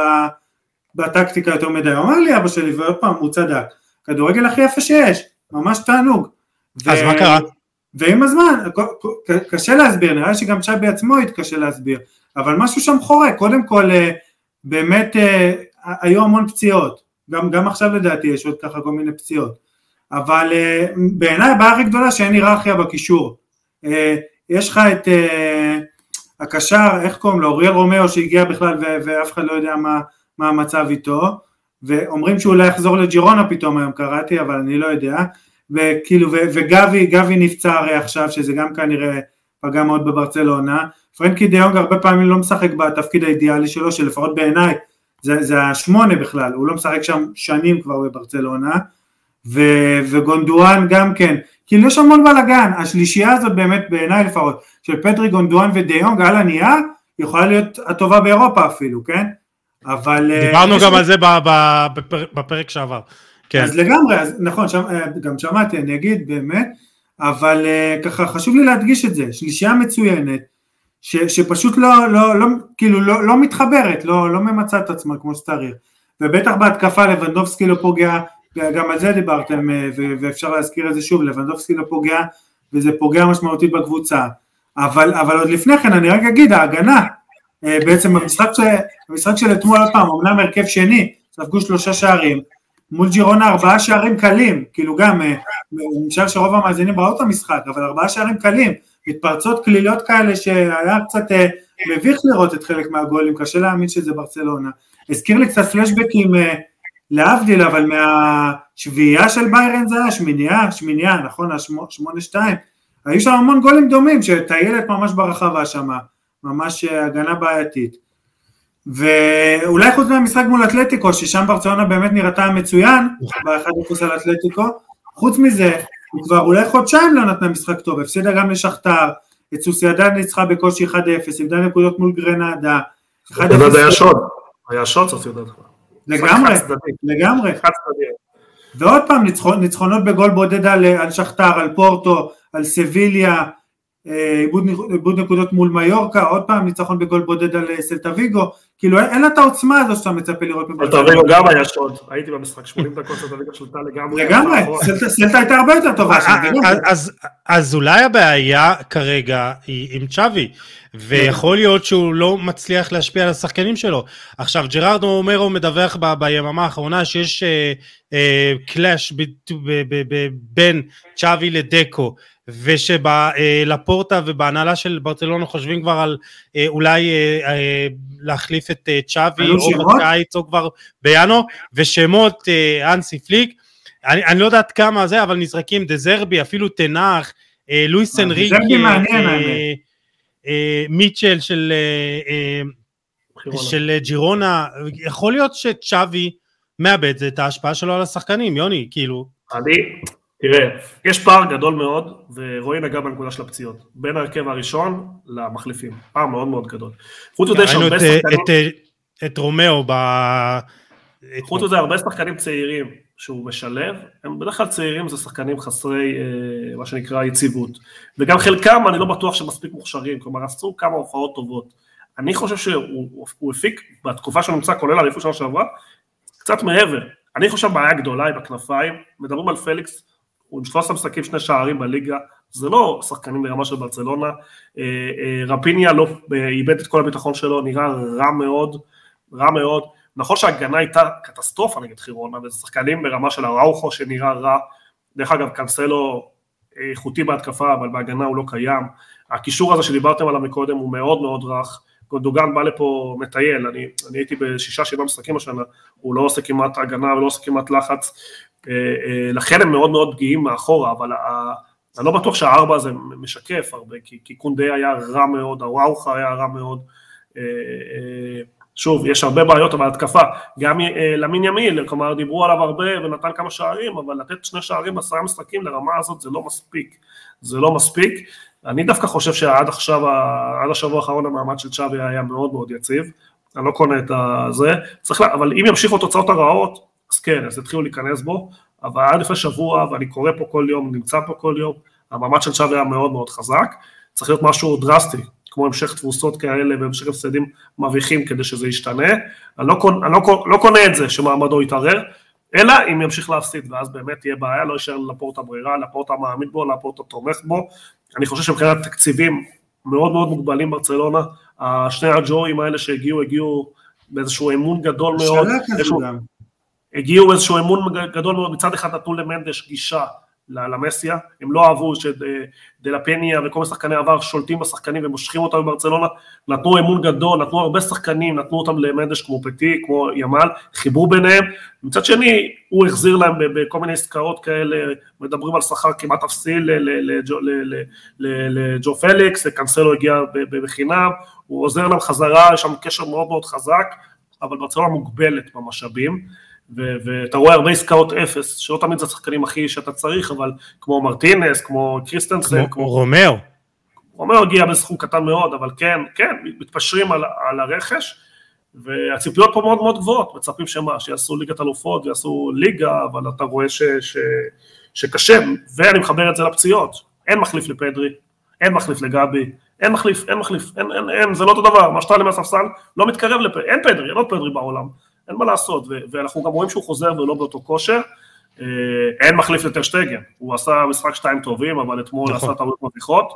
בטקטיקה יותר מדי, אמר לי אבא שלי ועוד פעם הוא צדק, כדורגל הכי יפה שיש, ממש תענוג. אז ו... מה קרה? ועם הזמן, קשה להסביר, נראה שגם צ'אבי עצמו התקשה להסביר, אבל משהו שם חורק, קודם כל אה, באמת אה, היו המון פציעות, גם, גם עכשיו לדעתי יש עוד ככה כל מיני פציעות, אבל אה, בעיניי הבעיה הכי גדולה שאין היררכיה בקישור, יש לך את הקשר, איך קוראים לו, אוריול רומאו שהגיע בכלל ואף אחד לא יודע מה, מה המצב איתו, ואומרים שהוא אולי יחזור לחירונה פתאום היום קראתי, אבל אני לא יודע, וכאילו, וגבי, גבי נפצע הרי עכשיו, שזה גם כנראה פגע מאוד בברצלונה, פרנקי דה יונג הרבה פעמים לא משחק בתפקיד האידיאלי שלו, שלפחות בעיניי זה, זה השמונה בכלל, הוא לא משחק שם שנים כבר בברצלונה, ו, וגונדואן גם כן, כאילו יש המון בלאגן, השלישייה הזאת באמת בעיניי לפחות, של פטרי גונדואן ודיונג על הנייר, יכולה להיות הטובה באירופה אפילו, כן? אבל... אה, דיברנו גם על זה בפרק שעבר. כן. אז לגמרי, אז נכון, שם, אה, גם שמעתי, אני אגיד באמת, אבל uh, ככה חשוב לי להדגיש את זה, שלישייה מצוינת, ש, שפשוט לא, לא, לא, כאילו לא, לא מתחברת, לא, לא ממצה את עצמה כמו שצריך, ובטח בהתקפה לבנדובסקי לא פוגע, גם על זה דיברתם אה, ואפשר להזכיר את זה שוב, לבנדובסקי לא פוגע וזה פוגע משמעותית בקבוצה, אבל, אבל עוד לפני כן אני רק אגיד, ההגנה, בעצם במשחק, במשחק של אתמול עוד פעם, אמנם הרכב שני, ספגו שלושה שערים, מול ג'ירונה ארבעה שערים קלים, כאילו גם, אה, חושב שרוב המאזינים ראו את המשחק, אבל ארבעה שערים קלים, מתפרצות כלילות כאלה שהיה קצת אה, מביך לראות את חלק מהגולים, קשה להאמין שזה ברצלונה. הזכיר לי קצת פלשבקים אה, להבדיל, אבל מהשביעייה של ביירן זה היה שמינייה, שמינייה, נכון, השמונה שתיים, היו שם המון גולים דומים, שטיילת ממש ברחבה שם, ממש הגנה בעייתית. ואולי חוץ מהמשחק מול אתלטיקו, ששם ברצלונה באמת נראתה מצוין, ב-1-0 על אתלטיקו, חוץ מזה, היא כבר אולי חודשיים לא נתנה משחק טוב, הפסידה גם לשכתר, את סוסיידד ניצחה בקושי 1-0, איבדה נקודות מול גרנאדה. סוסיידד היה שוד, היה שוד סוסיידד. לגמרי, לגמרי. ועוד פעם ניצחונות בגול בודד על שכתר, על פורטו, על סביליה, איבוד נקודות מול מיורקה, עוד פעם ניצחון בגול בודד על אה, סלטה ויגו, כאילו אין לה את העוצמה הזו שאתה מצפה לראות מברצלונה. הוא גם היה שוד, הייתי במשחק 80 דקות, ליגה שלטה לגמרי. לגמרי, סלטה הייתה הרבה יותר טובה אז אולי הבעיה כרגע היא עם צ'אבי, ויכול להיות שהוא לא מצליח להשפיע על השחקנים שלו. עכשיו ג'רארד אומרו מדווח ביממה האחרונה שיש קלאש בין צ'אבי לדקו. ושבלפורטה ובהנהלה של ברצלונה חושבים כבר על אה, אולי אה, אה, להחליף את צ'אבי או בקיץ או כבר בינואר, ושמות אנסי פליק, אני, אני לא יודעת כמה זה, אבל נזרקים דזרבי, אפילו תנח, לואיס אנריק, מיטשל של, של ג'ירונה, יכול להיות שצ'אבי מאבד את ההשפעה שלו על השחקנים, יוני, כאילו. אני, תראה, יש פער גדול מאוד, ורועי נגע בנקודה של הפציעות, בין ההרכב הראשון למחליפים, פער מאוד מאוד גדול. חוץ מזה יש הרבה שחקנים... את, את רומאו ב... חוץ מזה הרבה שחקנים צעירים שהוא משלב, הם בדרך כלל צעירים זה שחקנים חסרי אה, מה שנקרא יציבות, וגם חלקם אני לא בטוח שהם מספיק מוכשרים, כלומר עשו כמה הופעות טובות. אני חושב שהוא הפיק בתקופה שהוא נמצא, כולל האליפות שנה שעברה, קצת מעבר. אני חושב בעיה גדולה היא בכנפיים, מדברים על פליקס, הוא עם 13 משחקים שני שערים בליגה, זה לא שחקנים ברמה של ברצלונה, אה, אה, רפיניה לא איבד את כל הביטחון שלו, נראה רע מאוד, רע מאוד, נכון שההגנה הייתה קטסטרופה נגד חירונה, וזה שחקנים ברמה של הראוכו שנראה רע, דרך אגב קנסלו איכותי בהתקפה, אבל בהגנה הוא לא קיים, הקישור הזה שדיברתם עליו מקודם הוא מאוד מאוד רך, גונדוגן בא לפה מטייל, אני, אני הייתי בשישה שבעה משחקים השנה, הוא לא עושה כמעט הגנה ולא עושה כמעט לחץ, אה, אה, לכן הם מאוד מאוד פגיעים מאחורה, אבל אני לא בטוח שהארבע הזה משקף הרבה, כי, כי קונדה היה רע מאוד, הוואוחה היה רע מאוד, אה, שוב, יש הרבה בעיות בהתקפה, גם למין ימיל, כלומר דיברו עליו הרבה ונתן כמה שערים, אבל לתת שני שערים בעשרה משחקים לרמה הזאת זה לא מספיק, זה לא מספיק, אני דווקא חושב שעד עכשיו, עד השבוע האחרון המעמד של צ'אבי היה מאוד מאוד יציב, אני לא קונה את זה, צריך, לה, אבל אם ימשיכו התוצאות הרעות, אז כן, אז יתחילו להיכנס בו, אבל עד לפני שבוע, ואני קורא פה כל יום, נמצא פה כל יום, המעמד של שווי היה מאוד מאוד חזק, צריך להיות משהו דרסטי, כמו המשך תבוסות כאלה והמשך הפסדים מביכים כדי שזה ישתנה, אני לא, קונה, אני לא, לא קונה את זה שמעמדו יתערער, אלא אם ימשיך להפסיד, ואז באמת תהיה בעיה, לא יישאר לפורטה ברירה, לפורטה מאמין בו, לפורטה תומך בו, אני חושב שמבחינת תקציבים מאוד מאוד מוגבלים ברצלונה, השני הג'ואים האלה שהגיעו, הגיעו באיזשהו אמון גדול מאוד, הגיעו איזשהו אמון גדול מאוד, מצד אחד נתנו למנדש גישה למסיה, הם לא אהבו שדלפניה וכל מיני שחקני עבר שולטים בשחקנים ומושכים אותם בברצלונה, נתנו אמון גדול, נתנו הרבה שחקנים, נתנו אותם למנדש כמו פטי, כמו ימל, חיברו ביניהם, מצד שני הוא החזיר להם בכל מיני עסקאות כאלה, מדברים על שכר כמעט אפסי לז'ואאו פליקס, וקנסלו הגיע בחינם, הוא עוזר להם חזרה, יש שם קשר מאוד מאוד חזק, אבל ברצלונה מוגבלת במשאבים. ואתה רואה הרבה עסקאות אפס, שלא תמיד זה השחקנים הכי שאתה צריך, אבל כמו מרטינז, כמו קריסטנסן, כמו רומאו. רומאו הגיע בסכום קטן מאוד, אבל כן, כן, מתפשרים על, על הרכש, והציפיות פה מאוד מאוד גבוהות, מצפים שמה, שיעשו ליגת אלופות ויעשו ליגה, אבל אתה רואה ש, ש, שקשה, ואני מחבר את זה לפציעות, אין מחליף לפדרי, אין מחליף לגבי, אין מחליף, אין מחליף, אין, אין, אין, זה לא אותו דבר, מה שאתה עולה מהספסל לא מתקרב לפדרי, אין פדרי, אין עוד פדרי בעולם, אין מה לעשות, ואנחנו גם רואים שהוא חוזר ולא באותו כושר, אה, אין מחליף לטרשטגן, הוא עשה משחק שתיים טובים, אבל אתמול נכון. עשה טעויות מביכות,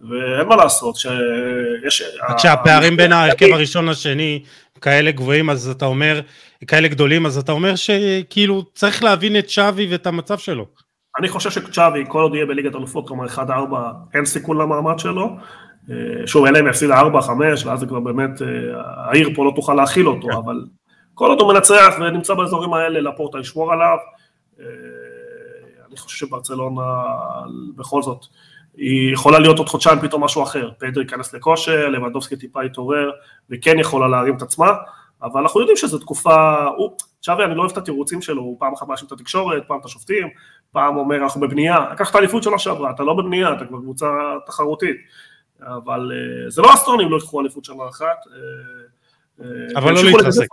ואין מה לעשות, שיש... כשהפערים בין ההרכב הראשון לשני כאלה גבוהים, אז אתה אומר, כאלה גדולים, אז אתה אומר שכאילו צריך להבין את שווי ואת המצב שלו. אני חושב שצ'אבי, כל עוד יהיה בליגת אלופות, כלומר 1-4, אין סיכון למעמד שלו. אה, שוב, אלא אם יפסיד 4-5, ואז זה כבר באמת, אה, העיר פה לא תוכל להכיל אותו, כן. אבל כל עוד הוא מנצח ונמצא באזורים האלה, לפורטה ישמור עליו. אה, אני חושב שברצלונה בכל זאת, היא יכולה להיות עוד חודשיים פתאום משהו אחר. פדרי ייכנס לכושר, לבנדובסקי טיפה יתעורר, וכן יכולה להרים את עצמה, אבל אנחנו יודעים שזו תקופה, שווי, אני לא אוהב את התירוצים שלו, הוא פעם אחת מאשים את התקשורת, פעם את השופטים, פעם אומר אנחנו בבנייה, לקחת אליפות שנה שעברה, אתה לא בבנייה, אתה כבר קבוצה תחרותית, אבל אה, זה לא אסטרונים לא יקחו אליפות שנה אחת, אה, אבל לא להתחזק.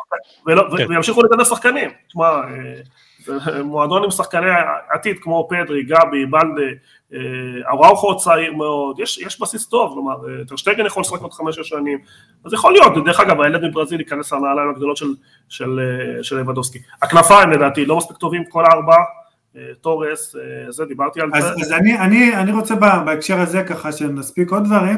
כן. וימשיכו לגדל שחקנים. תשמע, מועדון עם שחקני עתיד כמו פדרי, גבי, בלדה, אראוכו צעיר מאוד, יש, יש בסיס טוב, כלומר, טרשטגן יכול לשחק עוד חמש-שש שנים, אז יכול להיות, דרך אגב, הילד מברזיל ייכנס לנעליים הגדולות של, של, של לבדובסקי. הכנפיים לדעתי לא מספיק טובים, כל הארבעה, תורס, זה, דיברתי על אז, זה. אז אני, אני, אני רוצה בהקשר הזה, ככה שנספיק עוד דברים,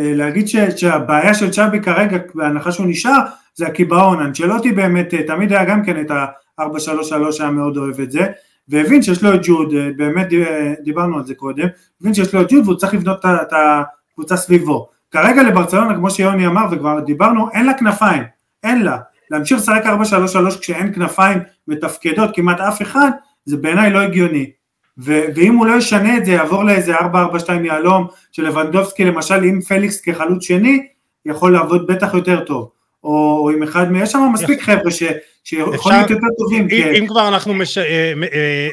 להגיד ש, שהבעיה של צ'אבי כרגע, בהנחה שהוא נשאר, זה הקיבעון, אנצ'לוטי באמת, תמיד היה גם כן את ה... 433 היה מאוד אוהב את זה, והבין שיש לו את ג'וד, אה, באמת אה, דיברנו על זה קודם, הבין שיש לו את ג'וד והוא צריך לבנות את הקבוצה סביבו. כרגע לברצלונה, כמו שיוני אמר וכבר דיברנו, אין לה כנפיים, אין לה. להמשיך לשחק 433 כשאין כנפיים מתפקדות, כמעט אף אחד, זה בעיניי לא הגיוני. ו- ואם הוא לא ישנה את זה, יעבור לאיזה 442 יהלום של לבנדובסקי למשל, עם פליקס כחלוץ שני, יכול לעבוד בטח יותר טוב. או, או עם אחד יש שם מספיק חבר'ה ש, שיכולים להיות יותר טובים. אם, כן. אם כבר אנחנו מש, אה,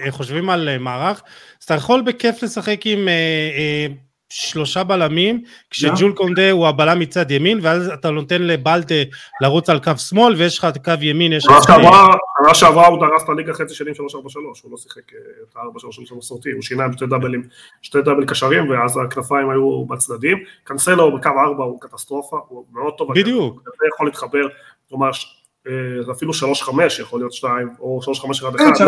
אה, חושבים על מערך, אז אתה יכול בכיף לשחק עם אה, שלושה בלמים, כשג'ול קונדה הוא הבלם מצד ימין, ואז אתה נותן לבלטה לרוץ על קו שמאל, ויש לך קו ימין, יש לך... שנה שעברה הוא דרס את הליגה חצי שנים 3-4-3, הוא לא שיחק את ה-4-3 המסורתי, הוא שינה עם שתי דאבלים, שתי דאבל קשרים, ואז הכנפיים היו בצדדים. קנסלו בקו 4 הוא קטסטרופה, הוא מאוד טוב. בדיוק. זה יכול להתחבר, כלומר, זה אפילו 3-5 יכול להיות 2, או 3-5-1-1. כן,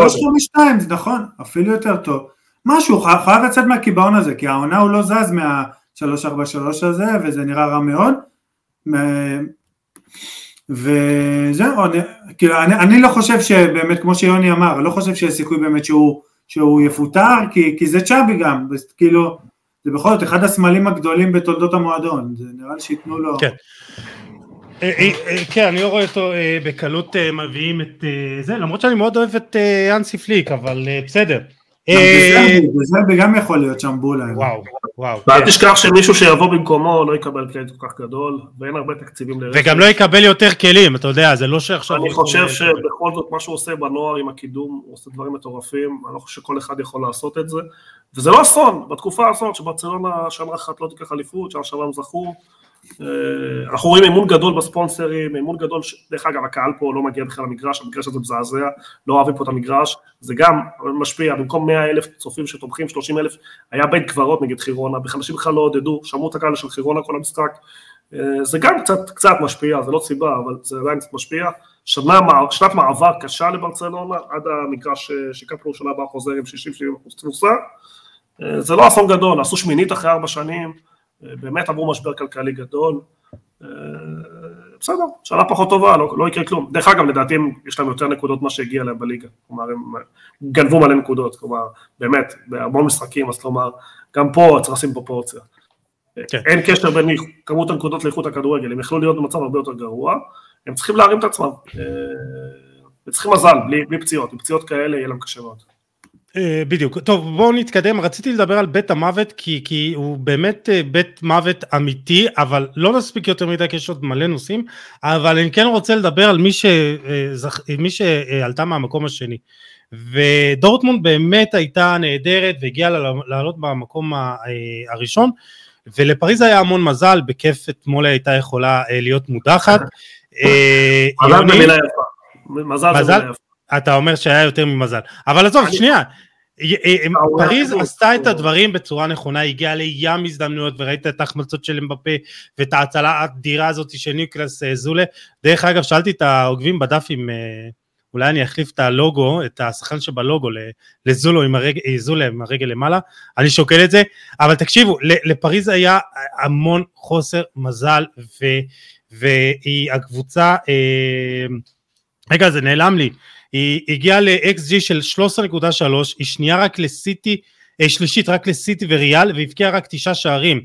3-5-2, זה נכון, אפילו יותר טוב. משהו, חייב לצאת מהקיבעון הזה, כי העונה הוא לא זז מה-343 הזה, וזה נראה רע מאוד. וזהו, כאילו, אני, אני לא חושב שבאמת, כמו שיוני אמר, לא חושב שיש סיכוי באמת שהוא, שהוא יפוטר, כי, כי זה צ'אבי גם, כאילו, זה בכל זאת אחד הסמלים הגדולים בתולדות המועדון, זה נראה לי שייתנו לו... כן. אה, אה, אה, כן, אני לא רואה אותו בקלות מביאים את זה, למרות שאני מאוד אוהב את אנסי פליק, אבל בסדר. זה גם יכול להיות שם בולה. וואו, וואו. ואל תשכח שמישהו שיבוא במקומו לא יקבל קרדיט כל כך גדול, ואין הרבה תקציבים לרכב. וגם לא יקבל יותר כלים, אתה יודע, זה לא שעכשיו... אני חושב שבכל זאת מה שהוא עושה בנוער עם הקידום, הוא עושה דברים מטורפים, אני לא חושב שכל אחד יכול לעשות את זה, וזה לא אסון, בתקופה האסון שברצלונה שנה אחת לא תיקח אליפות, שנה שעברה הם זכו, אה, אנחנו רואים אמון גדול בספונסרים, אמון גדול, דרך אגב הקהל פה לא מגיע בכלל למגרש, המגרש הזה מזעזע, לא אוהבים פה את המגרש, זה גם משפיע, במקום 100 אלף צופים שתומכים, 30 אלף, היה בית קברות נגד חירונה, בחלשים בכלל לא עודדו, שמעו את הקהל של חירונה כל המשחק, אה, זה גם קצת, קצת משפיע, זה לא סיבה, אבל זה עדיין קצת משפיע, שנה, שנת מעבר קשה לברצלונה, עד המגרש אה, שקפלו שנה הבאה חוזר עם 60-70 תפוסה, זה לא אסון גדול, עשו שמינית אחרי ארבע שנים, באמת עברו משבר כלכלי גדול, אה, בסדר, שנה פחות טובה, לא, לא יקרה כלום. דרך אגב, לדעתי יש להם יותר נקודות ממה שהגיע להם בליגה, כלומר הם גנבו מלא נקודות, כלומר, באמת, בהמון משחקים, אז כלומר, גם פה צריך לשים פרופורציה. כן. אין קשר בין כמות הנקודות לאיכות הכדורגל, הם יכלו להיות במצב הרבה יותר גרוע, הם צריכים להרים את עצמם, אה, וצריכים מזל, בלי, בלי פציעות, עם פציעות כאלה יהיה להם קשה מאוד. אה, בדיוק. טוב, בואו נתקדם. רציתי לדבר על בית המוות, כי, כי הוא באמת אה, בית מוות אמיתי, אבל לא נספיק יותר מדי, כי יש עוד מלא נושאים, אבל אני כן רוצה לדבר על מי, שזכ... אה, מי שעלתה מהמקום השני. ודורטמונד באמת הייתה נהדרת והגיעה לעלות במקום הראשון, ולפריז היה המון מזל, בכיף אתמול הייתה יכולה להיות מודחת. מזל במילה יפה. מזל במילה יפה. אתה אומר שהיה יותר ממזל. אבל עזוב, שנייה, אה, אה, פריז עשתה את הדברים בצורה נכונה, הגיעה לים הזדמנויות וראית את ההחמצות של אמבפה ואת ההצלה האדירה הזאת של ניקלס אה, זולה. דרך אגב, שאלתי את העוקבים בדף אם אולי אני אחליף את הלוגו, את השחקן שבלוגו לזולו עם הרגל, זולה עם הרגל למעלה, אני שוקל את זה, אבל תקשיבו, לפריז היה המון חוסר מזל ו, והיא הקבוצה, רגע זה נעלם לי, היא הגיעה ל-XG של 13.3, היא שנייה רק לסיטי, אה, שלישית רק לסיטי וריאל, והבקיעה רק תשעה שערים,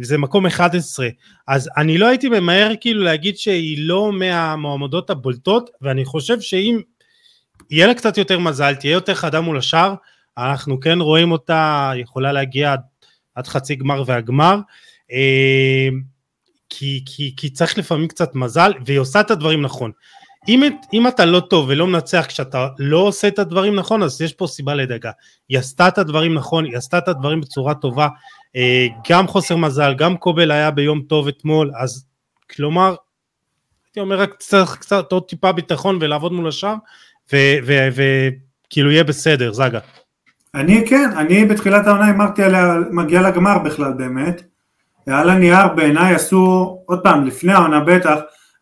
זה מקום 11, אז אני לא הייתי ממהר כאילו להגיד שהיא לא מהמועמדות הבולטות, ואני חושב שאם יהיה לה קצת יותר מזל, תהיה יותר חדה מול השאר, אנחנו כן רואים אותה יכולה להגיע עד, עד חצי גמר והגמר, אה, כי, כי, כי צריך לפעמים קצת מזל, והיא עושה את הדברים נכון. אם, אם אתה לא טוב ולא מנצח כשאתה לא עושה את הדברים נכון, אז יש פה סיבה לדאגה. היא עשתה את הדברים נכון, היא עשתה את הדברים בצורה טובה, אה, גם חוסר מזל, גם קובל היה ביום טוב אתמול, אז כלומר, הייתי אומר רק צריך קצת עוד טיפה ביטחון ולעבוד מול השאר, וכאילו יהיה בסדר, זאגה. אני כן, אני בתחילת העונה אמרתי עליה, מגיע לגמר בכלל באמת. על הנייר בעיניי עשו, עוד פעם, לפני העונה בטח,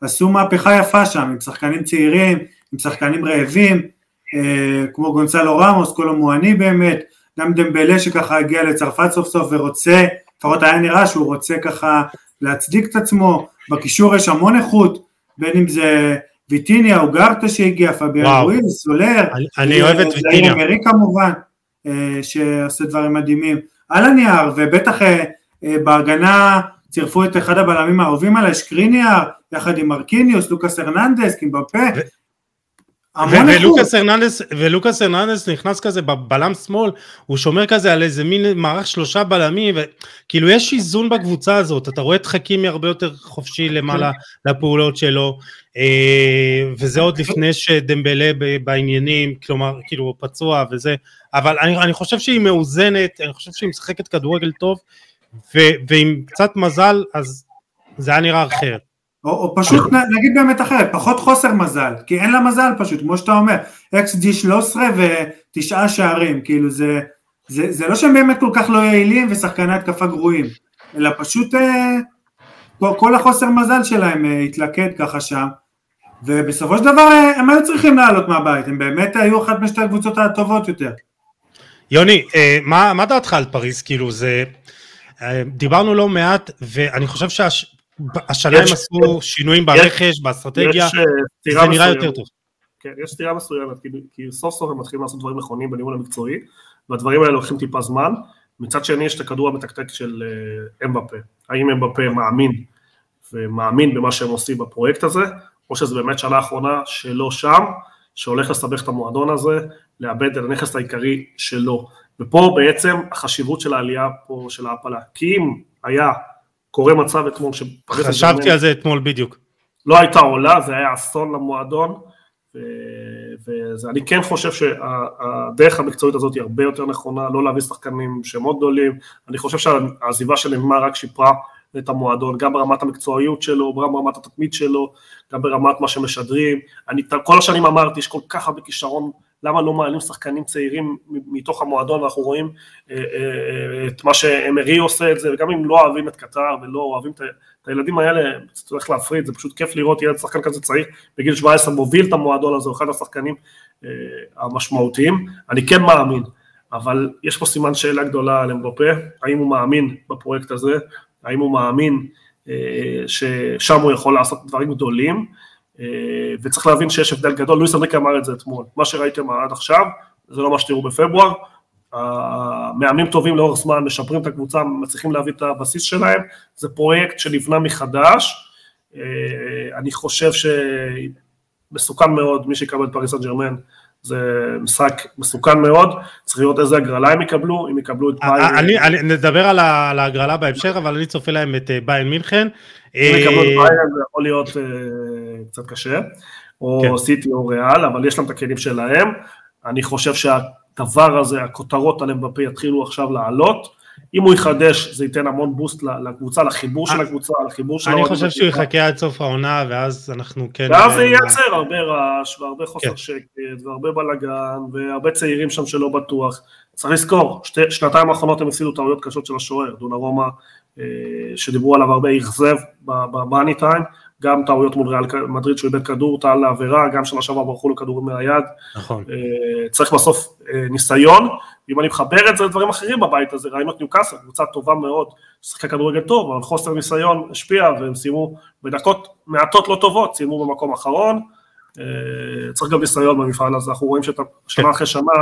עשו מהפכה יפה שם, עם שחקנים צעירים, עם שחקנים רעבים, אה, כמו גונסלו רמוס, קולו מואני באמת, גם דמבלה שככה הגיע לצרפת סוף סוף ורוצה, לפחות היה נראה שהוא רוצה ככה להצדיק את עצמו, בקישור יש המון איכות, בין אם זה ויטיניה או גרטה שהגיע, פביאן רואיז, סולר, אני, אני אוהב את ויטיניה, מרי כמובן, אה, שעושה דברים מדהימים, על הנייר, ובטח אה, בהגנה צירפו את אחד הבלמים האהובים עליי, שקריניאר, יחד עם מרקיניוס, לוקאס הרננדס, קימבפה, ולוקאס הרננדס, ולוקאס הרננדס נכנס כזה בבלם שמאל, הוא שומר כזה על איזה מין מערך שלושה בלמים, וכאילו יש איזון בקבוצה הזאת, אתה רואה את חכימי הרבה יותר חופשי למעלה כן. לפעולות שלו, אה, וזה עוד לפני שדמבלה בעניינים, כלומר, כאילו פצוע וזה, אבל אני, אני חושב שהיא מאוזנת, אני חושב שהיא משחקת כדורגל טוב, ו, ועם קצת מזל, אז זה היה נראה אחרת. או, או פשוט נגיד באמת אחרת, פחות חוסר מזל, כי אין לה מזל פשוט, כמו שאתה אומר, XG 13 ותשעה שערים, כאילו זה, זה, זה לא שהם באמת כל כך לא יעילים ושחקני התקפה גרועים, אלא פשוט אה, כל, החוסר מזל שלהם אה, התלכד ככה שם, ובסופו של דבר אה, הם היו צריכים לעלות מהבית, הם באמת היו אחת משתי הקבוצות הטובות יותר. יוני, אה, מה, מה דעתך על פריז? כאילו זה, דיברנו לא מעט, ואני חושב שה... השנה הם עשו שינויים ברכש, באסטרטגיה, אה, זה נראה יותר טוב. כן, יש סתירה מסוימת, כי סוף סוף הם מתחילים לעשות דברים נכונים בניהול המקצועי, והדברים האלה לוקחים טיפה זמן. מצד שני יש את הכדור המתקתק של אה, אמבפה. האם אמבפה מאמין ומאמין במה שהם עושים בפרויקט הזה, או שזה באמת שנה אחרונה שלא שם, שהולך לסבך את המועדון הזה, לאבד את הנכס העיקרי שלו. ופה בעצם החשיבות של העלייה פה של ההפלה. כי אם היה קורה מצב אתמול שפריס חשבתי על זה אתמול בדיוק. לא הייתה עולה, זה היה אסון למועדון, ואני כן חושב שהדרך המקצועית הזאת היא הרבה יותר נכונה, לא להביא שחקנים שמות גדולים, אני חושב שהעזיבה של נאמר רק שיפרה את המועדון, גם ברמת המקצועיות שלו, גם ברמת התתמית שלו, גם ברמת מה שמשדרים, אני כל השנים אמרתי, יש כל כך הרבה כישרון למה לא מעלים שחקנים צעירים מתוך המועדון? ואנחנו רואים אה, אה, אה, את מה שאמרי עושה את זה וגם אם לא אוהבים את קטר ולא אוהבים את הילדים האלה צריך להפריד זה פשוט כיף לראות ילד שחקן כזה צעיר בגיל 17 מוביל את המועדון הזה הוא אחד השחקנים המשמעותיים. אני כן מאמין אבל יש פה סימן שאלה גדולה על אמבופה האם הוא מאמין בפרויקט הזה האם הוא מאמין ששם הוא יכול לעשות דברים גדולים אה, וצריך להבין שיש הבדל גדול, לואיס אנריקה אמר את זה אתמול, מה שראיתם עד עכשיו, זה לא מה שתראו בפברואר, מאמנים טובים לאורך זמן, משפרים את הקבוצה, מצליחים להביא את הבסיס שלהם, זה פרויקט שנבנה מחדש, אה, אני חושב שמסוכן מאוד, מי שיקבל את פריס סן ג'רמן, זה משחק מסוכן מאוד, צריך לראות איזה הגרלה הם יקבלו, אם יקבלו את ביין. נדבר על ההגרלה בהמשך, אבל אני צופה להם את ביין מינכן. אם יקבלו את ביין זה יכול להיות קצת קשה, או כן. סיטי או ריאל, אבל יש להם את הכלים שלהם. אני חושב שהדבר הזה, הכותרות על אמבפה יתחילו עכשיו לעלות. אם הוא יחדש זה ייתן המון בוסט לקבוצה, לחיבור של הקבוצה, לחיבור של אני חושב שהוא יחכה עד סוף העונה ואז אנחנו כן... ואז זה ייצר הרבה רעש והרבה חוסר כן. שקט והרבה בלאגן והרבה צעירים שם שלא בטוח. צריך לזכור, שנתיים האחרונות הם הפסידו טעויות קשות של השוער, דונה רומא, אה, שדיברו עליו הרבה, אכזב במאני טיים, גם טעויות מול ריאל מדריד שהוא איבד כדור, טען לעבירה, גם שנה שעברה ברחו לו כדורים מהיד. נכון. אה, צריך בסוף אה, ניסיון, ואם אני מחבר את זה לדברים אחרים בבית הזה, ראינו את ניוקאסל, קבוצה טובה מאוד, ששיחקה כדורגל טוב, אבל חוסר ניסיון השפיע, והם סיימו בדקות מעטות לא טובות, סיימו במקום אחרון. אה, צריך גם ניסיון במפעל הזה, אנחנו רואים ששנה כן. אחרי שנה,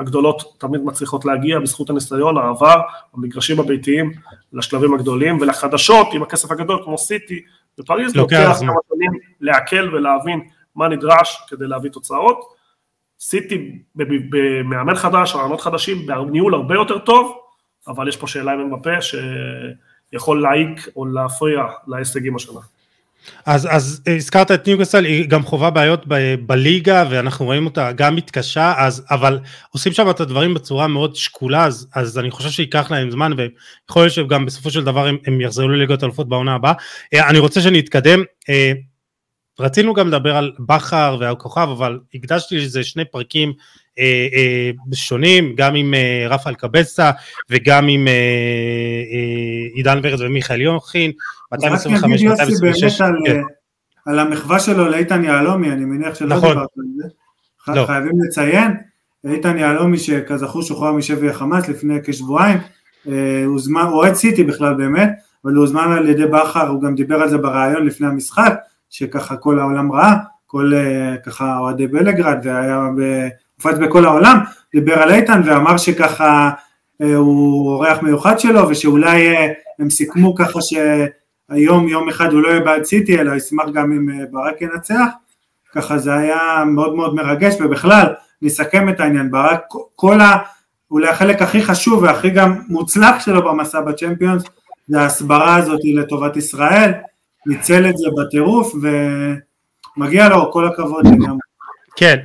הגדולות תמיד מצליחות להגיע בזכות הניסיון, העבר, המגרשים הביתיים לשלבים הגדולים, ולחדשות עם הכסף הגדול כמו סיטי, בפריז לוקח כמה שנים לעכל ולהבין מה נדרש כדי להביא תוצאות. סיטי במאמן חדש, רעיונות חדשים, בניהול הרבה יותר טוב, אבל יש פה שאלה עם אמבפה שיכול להעיק או להפריע להישגים השנה. אז, אז הזכרת את ניוגסל, היא גם חווה בעיות ב, בליגה ואנחנו רואים אותה גם מתקשה, אז, אבל עושים שם את הדברים בצורה מאוד שקולה, אז, אז אני חושב שייקח להם זמן ויכול להיות שגם בסופו של דבר הם, הם יחזרו לליגות אלופות בעונה הבאה. אה, אני רוצה שנתקדם, אה, רצינו גם לדבר על בכר והכוכב, אבל הקדשתי לזה שני פרקים אה, אה, שונים, גם עם אה, רפאל קבסה וגם עם אה, אה, עידן ורד ומיכאל יוחין, 225, 226. על, כן. על המחווה שלו לאיתן יהלומי, אני מניח שלא נכון. דיברת על זה. לא. חייבים לציין, איתן יהלומי שכזכור שוחרר משבי החמאס לפני כשבועיים, אה, הוזמן, הוא אוהד סיטי בכלל באמת, אבל הוא הוזמן על ידי בכר, הוא גם דיבר על זה בריאיון לפני המשחק, שככה כל העולם ראה, כל אה, ככה אוהדי בלגרד, והיה הופץ בכל העולם, דיבר על איתן ואמר שככה אה, הוא אורח מיוחד שלו, ושאולי הם סיכמו ככה שהיום יום אחד הוא לא יהיה בעד סיטי, אלא ישמח גם אם ברק ינצח, ככה זה היה מאוד מאוד מרגש, ובכלל, נסכם את העניין, ברק, כל ה... אולי החלק הכי חשוב והכי גם מוצלח שלו במסע בצ'מפיונס זה ההסברה הזאת לטובת ישראל, ניצל את זה בטירוף ומגיע לו כל הכבוד לגמרי. כן,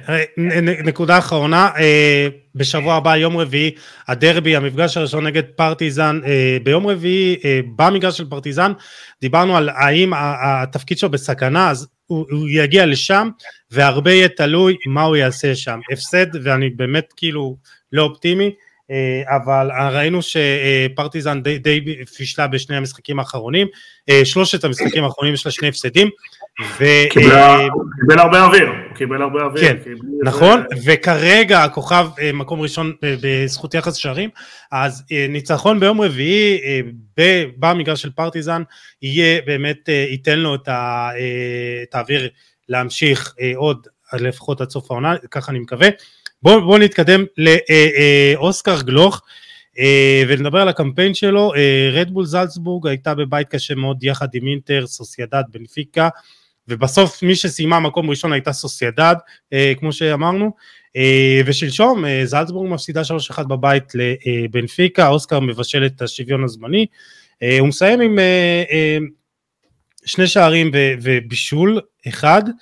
נקודה אחרונה, אה, בשבוע הבא, יום רביעי, הדרבי, המפגש הראשון נגד פרטיזן, אה, ביום רביעי, אה, במגרש של פרטיזן, דיברנו על האם התפקיד שלו בסכנה, אז הוא, הוא יגיע לשם, והרבה יהיה תלוי מה הוא יעשה שם. הפסד, ואני באמת כאילו לא אופטימי, אה, אבל ראינו שפרטיזן די, די פישלה בשני המשחקים האחרונים, אה, שלושת המשחקים האחרונים יש לה שני הפסדים. ו... קיבל הרבה אוויר, קיבל הרבה אוויר. כן, נכון, וכרגע הכוכב מקום ראשון בזכות יחס שערים, אז ניצחון ביום רביעי במגרש של פרטיזן יהיה באמת, ייתן לו את האוויר להמשיך עוד לפחות עד סוף העונה, ככה אני מקווה. בואו בוא נתקדם לאוסקר גלוך אה, ונדבר על הקמפיין שלו, רדבול אה, זלצבורג הייתה בבית קשה מאוד יחד עם אינטר, סוסיידד, בנפיקה ובסוף מי שסיימה מקום ראשון הייתה סוסיידד אה, כמו שאמרנו. ושלשום זלצבורג מפסידה 3-1 בבית לבנפיקה, אוסקר מבשל את השוויון הזמני, הוא מסיים עם שני שערים ובישול אחד. אה,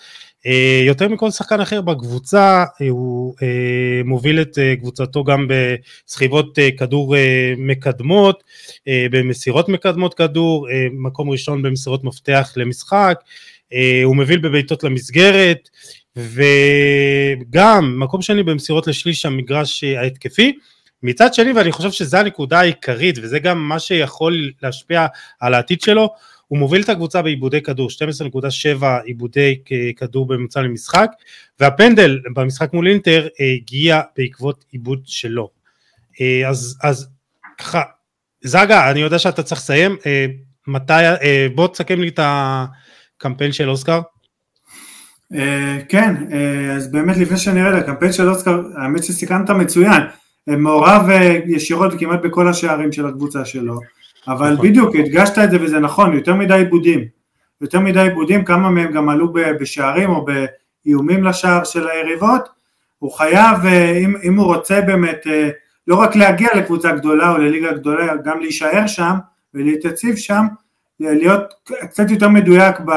יותר מכל שחקן אחר בקבוצה אה, הוא אה, מוביל את קבוצתו גם בסחיבות כדור מקדמות, במסירות מקדמות כדור, מקום ראשון במסירות מפתח למשחק, הוא מוביל בבעיטות למסגרת וגם מקום שני במסירות לשליש המגרש ההתקפי. מצד שני ואני חושב שזו הנקודה העיקרית וזה גם מה שיכול להשפיע על העתיד שלו הוא מוביל את הקבוצה בעיבודי כדור, 12.7 עיבודי כדור בממוצע למשחק, והפנדל במשחק מול אינטר אה, הגיע בעקבות עיבוד שלו. אה, אז, אז ככה, זגה, אני יודע שאתה צריך לסיים, אה, מתי, בוא תסכם לי את הקמפיין של אוסקר. כן, אז באמת לפני שנראה את הקמפיין של אוסקר, האמת שסיכמת מצוין, מעורב ישירות כמעט בכל השערים של הקבוצה שלו. אבל נכון. בדיוק, הדגשת את זה וזה נכון, יותר מדי עיבודים. יותר מדי עיבודים, כמה מהם גם עלו בשערים או באיומים לשער של היריבות, הוא חייב, אה, אם, אם הוא רוצה באמת אה, לא רק להגיע לקבוצה גדולה או לליגה גדולה, גם להישאר שם ולהתייציב שם, להיות קצת יותר מדויק ב,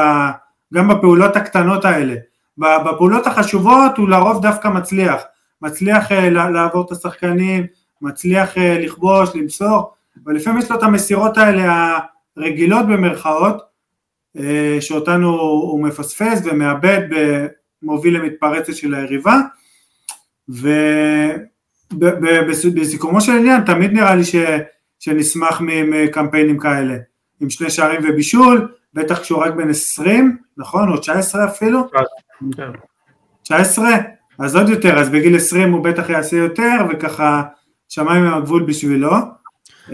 גם בפעולות הקטנות האלה. בפעולות החשובות הוא לרוב דווקא מצליח, מצליח אה, לעבור את השחקנים, מצליח לכבוש, למסור, ולפעמים יש לו את המסירות האלה הרגילות במרכאות, אה, שאותנו הוא מפספס ומאבד ומוביל למתפרצת של היריבה, ובסיכומו של עניין תמיד נראה לי ש, שנשמח מקמפיינים כאלה, עם שני שערים ובישול, בטח כשהוא רק בן 20, נכון? או 19 אפילו? 19? אז עוד יותר, אז בגיל 20 הוא בטח יעשה יותר, וככה שמיים עם הגבול בשבילו.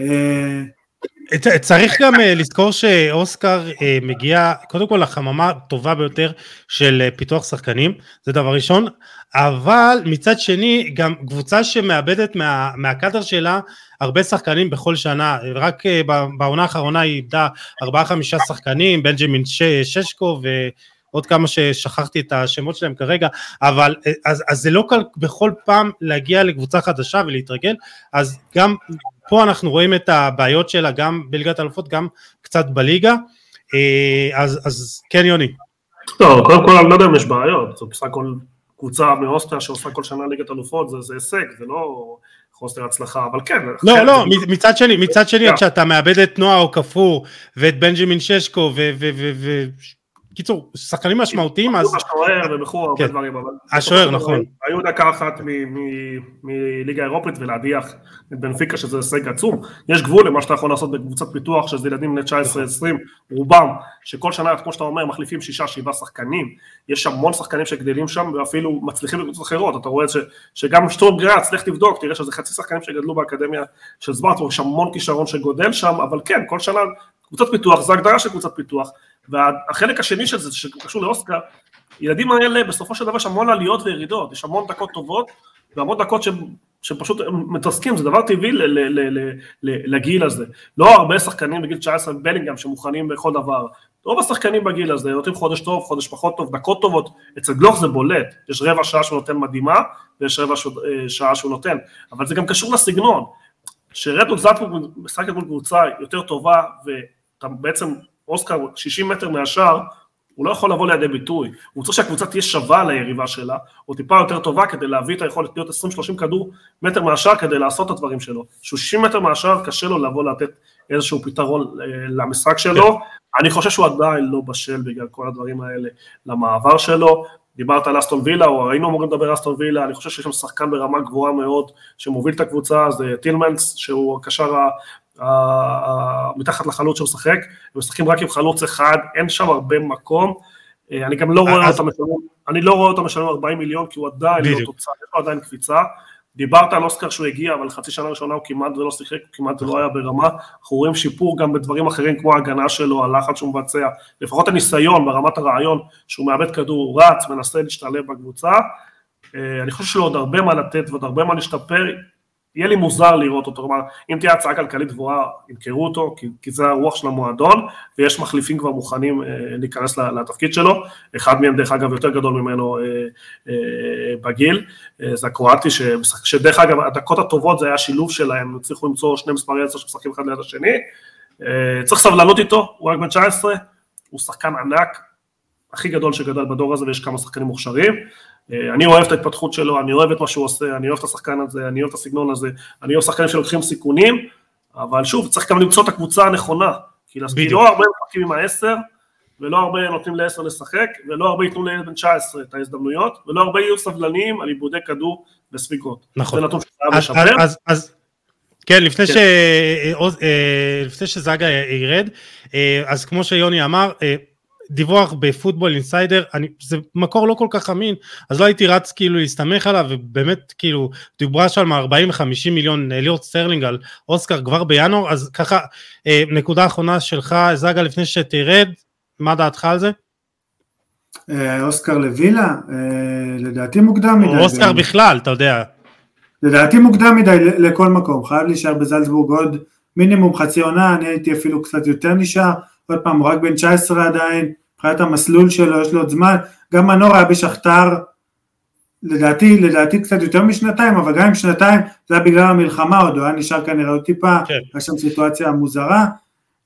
אה, צריך גם אה, לזכור שאוסקר אה, מגיע קודם כל לחממה הטובה ביותר של פיתוח שחקנים, זה דבר ראשון, אבל מצד שני גם קבוצה שמאבדת מה, מהקאדר שלה הרבה שחקנים בכל שנה, רק בעונה האחרונה היא איבדה ארבעה חמישה שחקנים, בנג'מין ששקו ועוד כמה ששכחתי את השמות שלהם כרגע, אבל אז, אז זה לא קל בכל פעם להגיע לקבוצה חדשה ולהתרגל, אז גם פה אנחנו רואים את הבעיות שלה גם בליגת האלופות, גם קצת בליגה, אה, אז, אז כן יוני. לא, קודם כל אני לא יודע אם יש בעיות, זו בסך הכל קבוצה מאוסטריה שעושה כל שנה ליגת אלופות, זה, זה הישג, זה לא חוסר הצלחה, אבל כן. לא, כן, לא, זה... מצד שני, מצד שני, כשאתה מאבד את נועה או כפור, ואת בנג'מין ששקו, קיצור, שחקנים משמעותיים אז... השוער ומכור הרבה כן. דברים, אבל... השוער, נכון. היו דקה אחת מליגה אירופית ולהדיח את בנפיקה שזה הישג עצום. יש גבול למה שאתה יכול לעשות בקבוצת פיתוח שזה ילדים בני 19-20, רובם, שכל שנה, כמו שאתה אומר, מחליפים שישה, שבעה שחקנים. יש המון שחקנים שגדלים שם ואפילו מצליחים בקבוצות אחרות. אתה רואה שגם שטורם גראץ, לך תבדוק, תראה שזה חצי שחקנים שגדלו באקדמיה של סברטבורג, יש המון כישרון שגודל שם, אבל כן, כל שנה קבוצת פיתוח, זו הגדרה של קבוצת פיתוח, והחלק השני של זה, שקשור לאוסקר, ילדים האלה בסופו של דבר יש המון עליות וירידות, יש המון דקות טובות והמון דקות שהם, שהם פשוט מתעסקים, זה דבר טבעי ל, ל, ל, ל, ל, לגיל הזה. לא הרבה שחקנים בגיל 19 בלינגהם שמוכנים בכל דבר. רוב השחקנים בגיל הזה נותנים חודש טוב, חודש פחות טוב, דקות טובות, אצל גלוך זה בולט, יש רבע שעה שהוא נותן מדהימה ויש רבע אה, שעה שהוא נותן, אבל זה גם קשור לסגנון. שרדו זלטבורג משחקת מול קבוצה יותר טובה ואתה בעצם אוסקר 60 מטר מהשאר, הוא לא יכול לבוא לידי ביטוי, הוא צריך שהקבוצה תהיה שווה ליריבה שלה, או טיפה יותר טובה כדי להביא את היכולת להיות 20-30 כדור מטר מהשאר כדי לעשות את הדברים שלו. שהוא 60 מטר מהשאר קשה לו לבוא לתת איזשהו פתרון אה, למשחק שלו, אני חושב שהוא עדיין לא בשל בגלל כל הדברים האלה למעבר שלו, דיברת על אסטון וילה, או היינו אמורים לדבר על אסטון וילה, אני חושב שיש שם שחקן ברמה גבוהה מאוד שמוביל את הקבוצה, זה טילמנס, שהוא הקשר מתחת לחלוץ שהוא משחק, הם משחקים רק עם חלוץ אחד, אין שם הרבה מקום, אה, אני גם לא רואה אותם משלמים, אני לא רואה אותם משלמים 40 מיליון, כי הוא עדיין לא תוצאה, יש לו עדיין קפיצה, דיברת על אוסקר שהוא הגיע, אבל חצי שנה ראשונה הוא כמעט ולא שיחק, הוא כמעט ולא היה ברמה, אנחנו רואים שיפור גם בדברים אחרים כמו ההגנה שלו, הלחץ שהוא מבצע, לפחות הניסיון ברמת הרעיון שהוא מאבד כדור, הוא רץ, מנסה להשתלב בקבוצה, אה, אני חושב שיש לו עוד הרבה מה לתת ועוד הרבה מה להשתפר, יהיה לי מוזר לראות אותו, כלומר, אם תהיה הצעה כלכלית גבוהה, ימכרו אותו, כי, כי זה הרוח של המועדון, ויש מחליפים כבר מוכנים אה, להיכנס לתפקיד שלו, אחד מהם דרך אגב יותר גדול ממנו אה, אה, בגיל, אה, זה הקרואטי, שדרך אגב הדקות הטובות זה היה שילוב שלהם, הם הצליחו למצוא שני מספרי עשר שמשחקים אחד ליד השני, אה, צריך סבלנות איתו, הוא רק בן 19, הוא שחקן ענק, הכי גדול שגדל בדור הזה ויש כמה שחקנים מוכשרים, אני אוהב את ההתפתחות שלו, אני אוהב את מה שהוא עושה, אני אוהב את השחקן הזה, אני אוהב את הסגנון הזה, אני אוהב שחקנים שלוקחים סיכונים, אבל שוב, צריך גם למצוא את הקבוצה הנכונה, כי לא הרבה משחקים עם העשר, ולא הרבה נותנים לעשר לשחק, ולא הרבה ייתנו לילד בן 19 את ההזדמנויות, ולא הרבה יהיו סבלניים על עיבודי כדור וספיגות. נכון. זה נתון שחייב לשפר. אז, אז, כן, לפני, כן. ש... אה, לפני שזאגה ירד, אה, אז כמו שיוני אמר, דיווח בפוטבול אינסיידר, אני, זה מקור לא כל כך אמין, אז לא הייתי רץ כאילו להסתמך עליו, ובאמת כאילו דיברה שם 40-50 מיליון ליש"ט סטרלינג על אוסקר כבר בינואר, אז ככה, אה, נקודה אחרונה שלך, זאגה, לפני שתרד, מה דעתך על זה? אה, אוסקר לווילה, אה, לדעתי מוקדם מדי. אוסקר בכלל, אתה יודע. לדעתי מוקדם מדי לכל מקום, חייב להישאר בזלצבורג עוד מינימום חצי עונה, אני הייתי אפילו קצת יותר נשאר. עוד פעם, הוא רק בן 19 עדיין, מבחינת המסלול שלו, יש לו עוד זמן, גם מנור היה בשכתר, לדעתי, לדעתי קצת יותר משנתיים, אבל גם עם שנתיים, זה היה בגלל המלחמה עוד, הוא היה נשאר כנראה עוד טיפה, כן. היה שם סיטואציה מוזרה,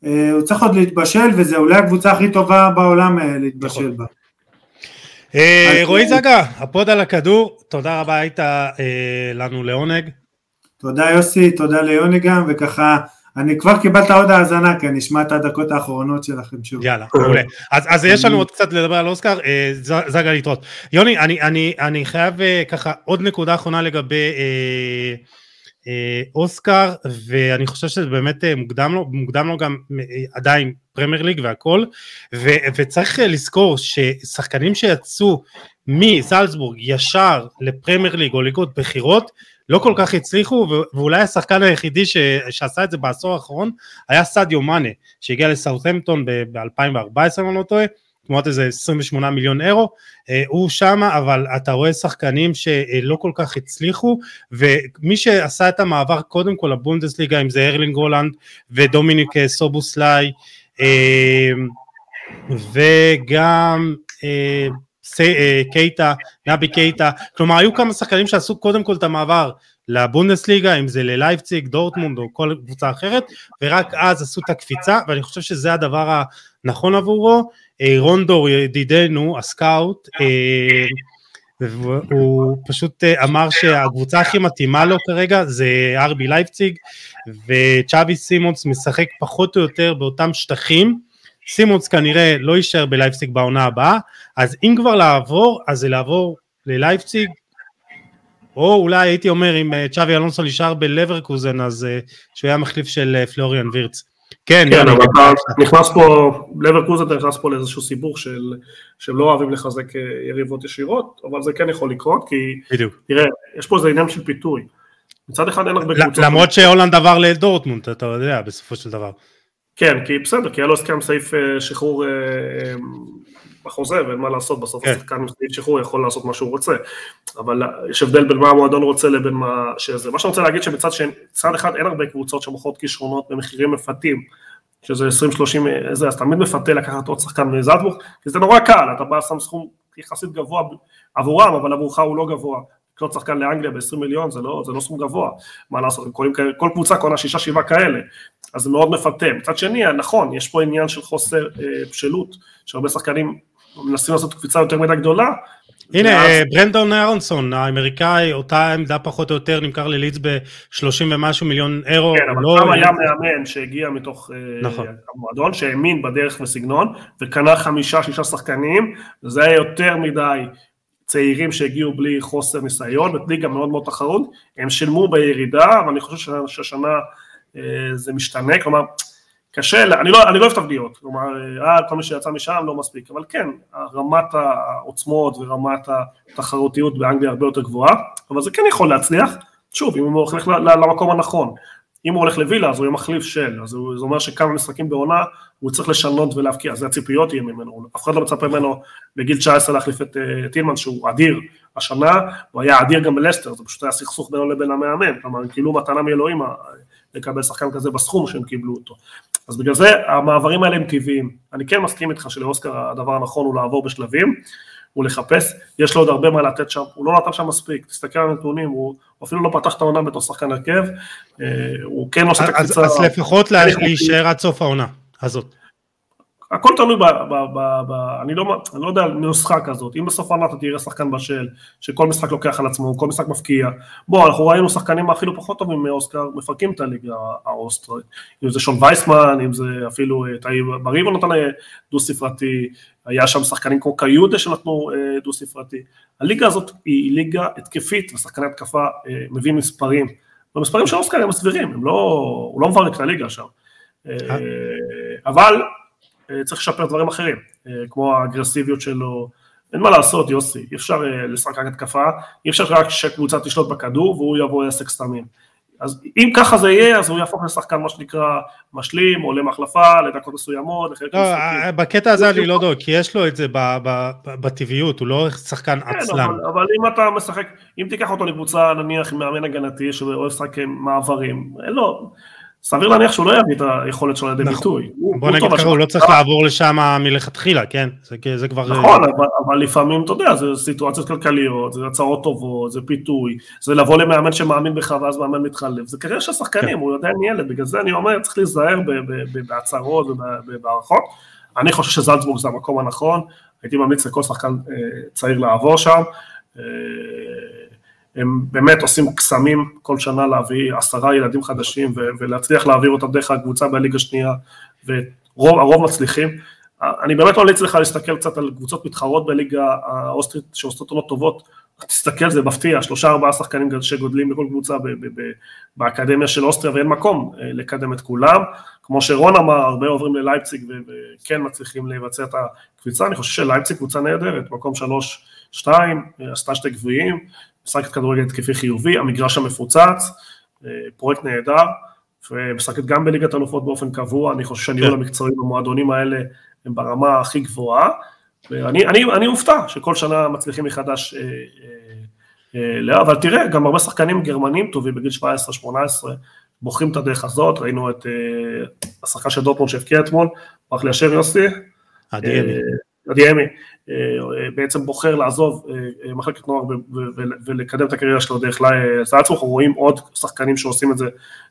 אה, הוא צריך עוד להתבשל, וזה אולי הקבוצה הכי טובה בעולם אה, להתבשל נכון. בה. אה, רועי זגה, הפוד על הכדור, תודה רבה היית לנו לעונג. תודה יוסי, תודה ליוני גם, וככה אני כבר קיבלת עוד האזנה, כי אני אשמע את הדקות האחרונות שלכם שוב. יאללה, מעולה. אז, אז יש לנו עוד קצת לדבר על אוסקר, אה, זגה להתראות. יוני, אני, אני, אני חייב אה, ככה עוד נקודה אחרונה לגבי אה, אה, אוסקר, ואני חושב שזה באמת אה, מוקדם לו, מוקדם לו גם אה, עדיין פרמייר ליג והכל, ו, וצריך לזכור ששחקנים שיצאו מסלזבורג ישר לפרמייר ליג או ליגות בחירות, לא כל כך הצליחו, ואולי השחקן היחידי ש, שעשה את זה בעשור האחרון היה סעדיו מאנה, שהגיע לסאות'מפטון ב-2014 אם אני לא טועה, תמורת איזה 28 מיליון אירו, אה, הוא שמה, אבל אתה רואה שחקנים שלא כל כך הצליחו, ומי שעשה את המעבר קודם כל לבונדסליגה, אם זה ארלינג הולנד ודומיניק סובוסליי, אה, וגם אה, אה, קייטה, נבי קייטה, כלומר היו כמה שחקנים שעשו קודם כל את המעבר לבונדסליגה, אם זה ללייפציג, דורטמונד או כל קבוצה אחרת, ורק אז עשו את הקפיצה, ואני חושב שזה הדבר הנכון עבורו. אה, רונדור ידידנו, הסקאוט, אה, הוא פשוט אמר שהקבוצה הכי מתאימה לו כרגע זה ארבי לייפציג וצ'אבי סימונס משחק פחות או יותר באותם שטחים סימונס כנראה לא יישאר בלייפציג בעונה הבאה, אז אם כבר לעבור, אז זה לעבור ללייפציג, או אולי הייתי אומר אם אה, צ'אבי אלונסו נשאר בלברקוזן, אז אה, שהוא היה מחליף של פלוריאן וירץ. כן, כן אבל אתה נכנס פה, לברקוזן אתה נכנס פה לאיזשהו סיבוך של, שהם לא אוהבים לחזק יריבות ישירות, אבל זה כן יכול לקרות, כי, בדיוק. תראה, יש פה איזה עניין של פיתוי. מצד אחד אין הרבה קבוצות. למרות שהולנד עבר לדורטמונד, אתה יודע, בסופו של דבר. כן, כי בסדר, כי היה לו הסכם סעיף אה, שחרור אה, אה, בחוזה, ואין מה לעשות, בסוף כן. השחקן סעיף שחרור יכול לעשות מה שהוא רוצה. אבל יש הבדל בין מה המועדון רוצה לבין מה שזה. מה שאני רוצה להגיד שבצד צד אחד אין הרבה קבוצות שמוכרות כישרונות במחירים מפתים. שזה 20-30, איזה, אז תמיד מפתה לקחת עוד שחקן מזלצבורג, כי זה נורא קל, אתה בא שם סכום יחסית גבוה עבורם, אבל עבורך הוא לא גבוה. לקנות שחקן לאנגליה ב-20 מיליון זה לא, זה לא סכום גבוה, מה לעשות, כל, כל קבוצה קונה שישה שבעה כאלה, אז זה מאוד מפתה. מצד שני, נכון, יש פה עניין של חוסר אה, בשלות, שהרבה שחקנים מנסים לעשות קפיצה יותר מדי גדולה. הנה, ואז... אה, ברנדון אהרונסון, האמריקאי, אותה עמדה פחות או יותר, נמכר ללידס ב-30 ומשהו מיליון אירו. כן, אבל לא... שם היה מאמן שהגיע מתוך אה, נכון. המועדון, שהאמין בדרך וסגנון, וקנה חמישה, שישה שחקנים, זה היה יותר מדי צעירים שהגיעו בלי חוסר ניסיון, בליגה מאוד מאוד תחרות, הם שילמו בירידה, אבל אני חושב שהשנה אה, זה משתנה, כלומר, קשה, אני לא, אני לא אוהב תבניות, כלומר, אה, כל מי שיצא משם לא מספיק, אבל כן, רמת העוצמות ורמת התחרותיות באנגליה הרבה יותר גבוהה, אבל זה כן יכול להצליח, שוב, אם הוא הולך למקום הנכון. אם הוא הולך לווילה אז הוא יהיה מחליף של, אז זה אומר שכמה משחקים בעונה הוא צריך לשנות ולהבקיע, זה הציפיות יהיה ממנו, אף אחד לא מצפה ממנו בגיל 19 להחליף את uh, טילמן שהוא אדיר. השנה, הוא היה אדיר גם בלסטר, זה פשוט היה סכסוך בינו לבין המאמן, כלומר כאילו מתנה מאלוהים לקבל שחקן כזה בסכום שהם קיבלו אותו. אז בגלל זה המעברים האלה הם טבעיים, אני כן מסכים איתך שלאוסקר הדבר הנכון הוא לעבור בשלבים, הוא לחפש, יש לו עוד הרבה מה לתת שם, הוא לא נתן שם מספיק, תסתכל על הנתונים, הוא אפילו לא פתח את העונה בתור שחקן הרכב, אה, הוא כן עושה את הקפיצה. אז לפחות להישאר עד סוף העונה הזאת. הכל תלוי ב... ב, ב, ב אני, לא, אני לא יודע על נוסחה כזאת, אם בסוף העונה אתה תראה שחקן בשל, שכל משחק לוקח על עצמו, כל משחק מפקיע, בוא, אנחנו ראינו שחקנים אפילו פחות טובים מאוסקר, מפרקים את הליגה האוסטרית, אם זה שון וייסמן, אם זה אפילו אה, תאי בריבו נתן אה, דו ספרתי, היה שם שחקנים כמו קיודה שנתנו אה, דו ספרתי, הליגה הזאת היא ליגה התקפית, ושחקני התקפה מביאים מספרים, והמספרים של אוסקר הם סבירים, הם לא, הוא לא מברק את הליגה שם, אבל אה, צריך לשפר דברים אחרים, אה, כמו האגרסיביות שלו, אין מה לעשות יוסי, אי אפשר אה, לשחק רק התקפה, אי אפשר רק שקבוצה תשלוט בכדור והוא יבוא עסק סתמים. אז אם ככה זה יהיה, אז הוא יהפוך לשחקן מה שנקרא משלים, או למחלפה, לדקות מסוימות, לחלק לא, בקטע הזה אני לא יודע, כי יש לו את זה בטבעיות, הוא לא שחקן כן, עצלן. אבל, אבל אם אתה משחק, אם תיקח אותו לקבוצה נניח מאמן הגנתי, שאוהב לשחק מעברים, אין לו, סביר להניח שהוא לא יביא את היכולת שלו לידי נכון. ביטוי. בוא נגיד ככה, הוא לא צריך לעבור לשם מלכתחילה, כן? זה כבר... נכון, אבל לפעמים, אתה יודע, זה סיטואציות כלכליות, זה הצהרות טובות, זה פיתוי, זה לבוא למאמן שמאמין בך ואז מאמן מתחלף, זה קריירה של שחקנים, כן. הוא עדיין ילד, בגלל זה אני אומר, צריך להיזהר בהצהרות ובהערכות. אני חושב שזלצבורג זה המקום הנכון, הייתי ממליץ לכל שחקן אה, צעיר לעבור שם. הם באמת עושים קסמים כל שנה להביא עשרה ילדים חדשים ולהצליח להעביר אותם דרך הקבוצה בליגה שנייה, והרוב מצליחים. אני באמת ממליץ לך להסתכל קצת על קבוצות מתחרות בליגה האוסטרית שעושות עונות טובות, תסתכל, זה מפתיע, שלושה ארבעה שחקנים שגודלים בכל קבוצה באקדמיה של אוסטריה ואין מקום אה, לקדם את כולם. כמו שרון אמר, הרבה עוברים ללייפציג וכן מצליחים לבצע את הקפיצה, אני חושב שלייפציג קבוצה נהדרת, מקום שלוש, שתיים, אה, עשתה שתי גביעים, משחקת כדורגל התקפי חיובי, המגרש המפוצץ, אה, פרויקט נהדר, ומשחקת גם בליגת אלופות באופן קבוע, אני חושב שהניהול כן. המקצועי במועדונים האלה הם ברמה הכי גבוהה, ואני אני, אני מופתע שכל שנה מצליחים מחדש, אה, אה, אה, אבל תראה, גם הרבה שחקנים גרמנים טובים בגיל 17-18, בוחרים את הדרך הזאת, ראינו את אה, השחקן של דורטמונד שהבקיע אתמול, ברח לי יוסי, עדיאמי, אה, בעצם בוחר לעזוב אה, מחלקת נוער ולקדם את הקריירה שלו דרך לזלצבורג, אנחנו רואים עוד שחקנים שעושים את זה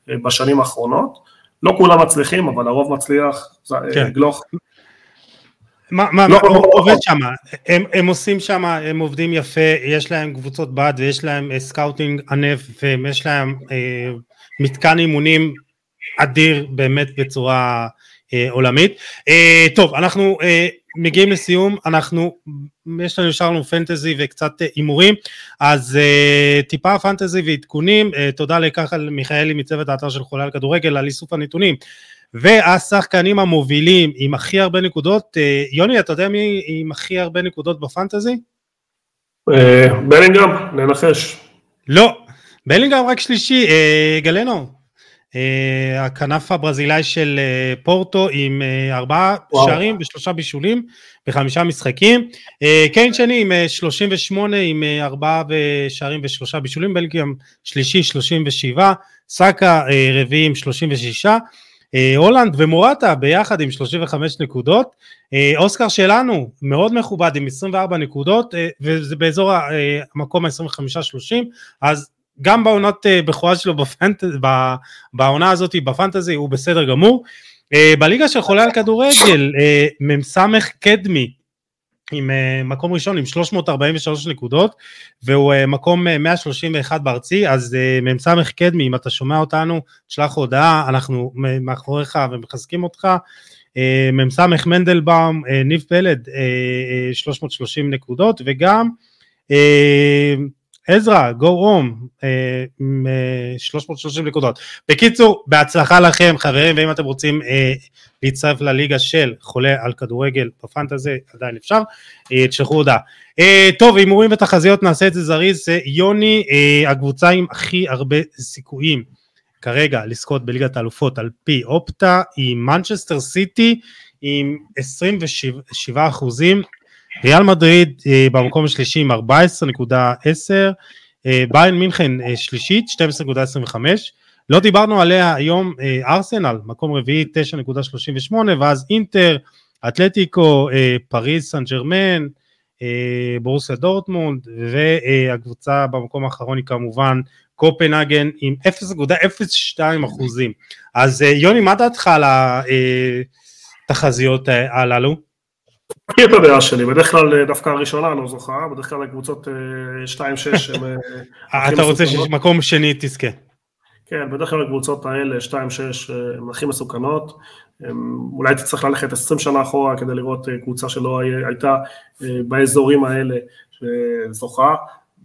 בשנים האחרונות, לא כולם מצליחים, אבל הרוב מצליח, כן. גלוך. מה, מה, לא, מה לא, עובד לא. שם, הם, הם עושים שם, הם עובדים יפה, יש להם קבוצות בת ויש להם סקאוטינג ענף ויש להם אה, מתקן אימונים אדיר באמת בצורה עולמית. טוב, אנחנו מגיעים לסיום, אנחנו, יש לנו, נשאר לנו פנטזי וקצת הימורים, אז טיפה פנטזי ועדכונים, תודה לכחל מיכאלי מצוות האתר של חולה על כדורגל על איסוף הנתונים. והשחקנים המובילים עם הכי הרבה נקודות, יוני, אתה יודע מי עם הכי הרבה נקודות בפנטזי? בלינגהם, ננחש. לא, בלינגהם רק שלישי, גלנו, אה, הכנף הברזילאי של אה, פורטו עם אה, ארבעה שערים ושלושה בישולים בחמישה משחקים. קיין שני עם 38 עם ארבעה שערים ושלושה בישולים, בלגים שלישי 37, סאקה רביעי עם 36, הולנד ומורטה ביחד עם 35 נקודות, אוסקר שלנו מאוד מכובד עם 24 נקודות וזה באזור המקום ה-25-30 אז גם בעונת אה, בכורה שלו בפנטז, בעונה הזאת בפנטזי הוא בסדר גמור. אה, בליגה של חולה על כדורגל, אה, מ"ס קדמי עם מקום ראשון עם 343 נקודות והוא מקום 131 בארצי אז מ"ס קדמי אם אתה שומע אותנו תשלח הודעה אנחנו מאחוריך ומחזקים אותך מ"ס מנדלבאום ניב פלד 330 נקודות וגם עזרא, go home, אה, עם 330 אה, נקודות. בקיצור, בהצלחה לכם חברים, ואם אתם רוצים אה, להצטרף לליגה של חולה על כדורגל בפנטזי, עדיין אפשר, תשלחו הודעה. טוב, הימורים ותחזיות, נעשה את זה זריז, זה יוני, הקבוצה עם הכי הרבה סיכויים כרגע לזכות בליגת האלופות על פי אופטה, היא מנצ'סטר סיטי עם 27 אחוזים, ריאל מדריד אה, במקום השלישי עם 14.10, אה, ביין מינכן אה, שלישית 12.25, לא דיברנו עליה היום ארסנל, מקום רביעי 9.38 ואז אינטר, אתלטיקו, פריז סן ג'רמן, בורסיה דורטמונד והקבוצה במקום האחרון היא כמובן קופנהגן עם 0.02 אחוזים. אז יוני מה דעתך על התחזיות הללו? מכיר את הדעה שלי, בדרך כלל אה, דווקא הראשונה לא זוכה, בדרך כלל הקבוצות 2-6 אה, הם אה, אתה רוצה שמקום שני תזכה. כן, בדרך כלל הקבוצות האלה, 2-6, הן הכי מסוכנות. אולי תצטרך ללכת 20 שנה אחורה כדי לראות קבוצה שלא הייתה באזורים האלה שזוכה.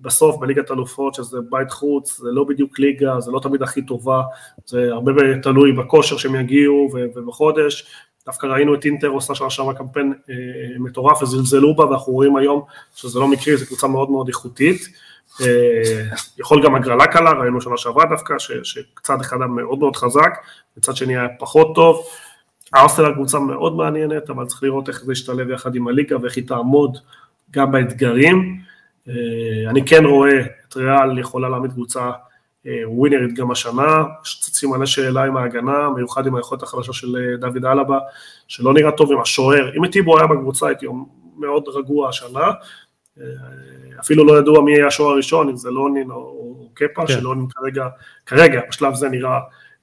בסוף בליגת אלופות, שזה בית חוץ, זה לא בדיוק ליגה, זה לא תמיד הכי טובה, זה הרבה תלוי בכושר שהם יגיעו ובחודש, דווקא ראינו את אינטר עושה שעברה קמפיין אה, מטורף וזלזלו בה ואנחנו רואים היום שזה לא מקרי, זו קבוצה מאוד מאוד איכותית. אה, יכול גם הגרלה קלה, ראינו שנה שעברה דווקא, ש, שקצת אחד היה מאוד מאוד חזק, מצד שני היה פחות טוב. ארסנל קבוצה מאוד מעניינת, אבל צריך לראות איך זה ישתלב יחד עם הליגה ואיך היא תעמוד גם אה, אני כן רואה את ריאל יכולה להעמיד קבוצה ווינרית גם השנה, צצים מלא שאלה עם ההגנה, מיוחד עם היכולת החלשה של אה, דוד אלבה, שלא נראה טוב עם השוער, אם טיבו היה בקבוצה הייתי מאוד רגוע השנה, אה, אפילו לא ידוע מי יהיה השוער הראשון, אם זה לונין או קפה, כן. שלונין כרגע, כרגע בשלב זה נראה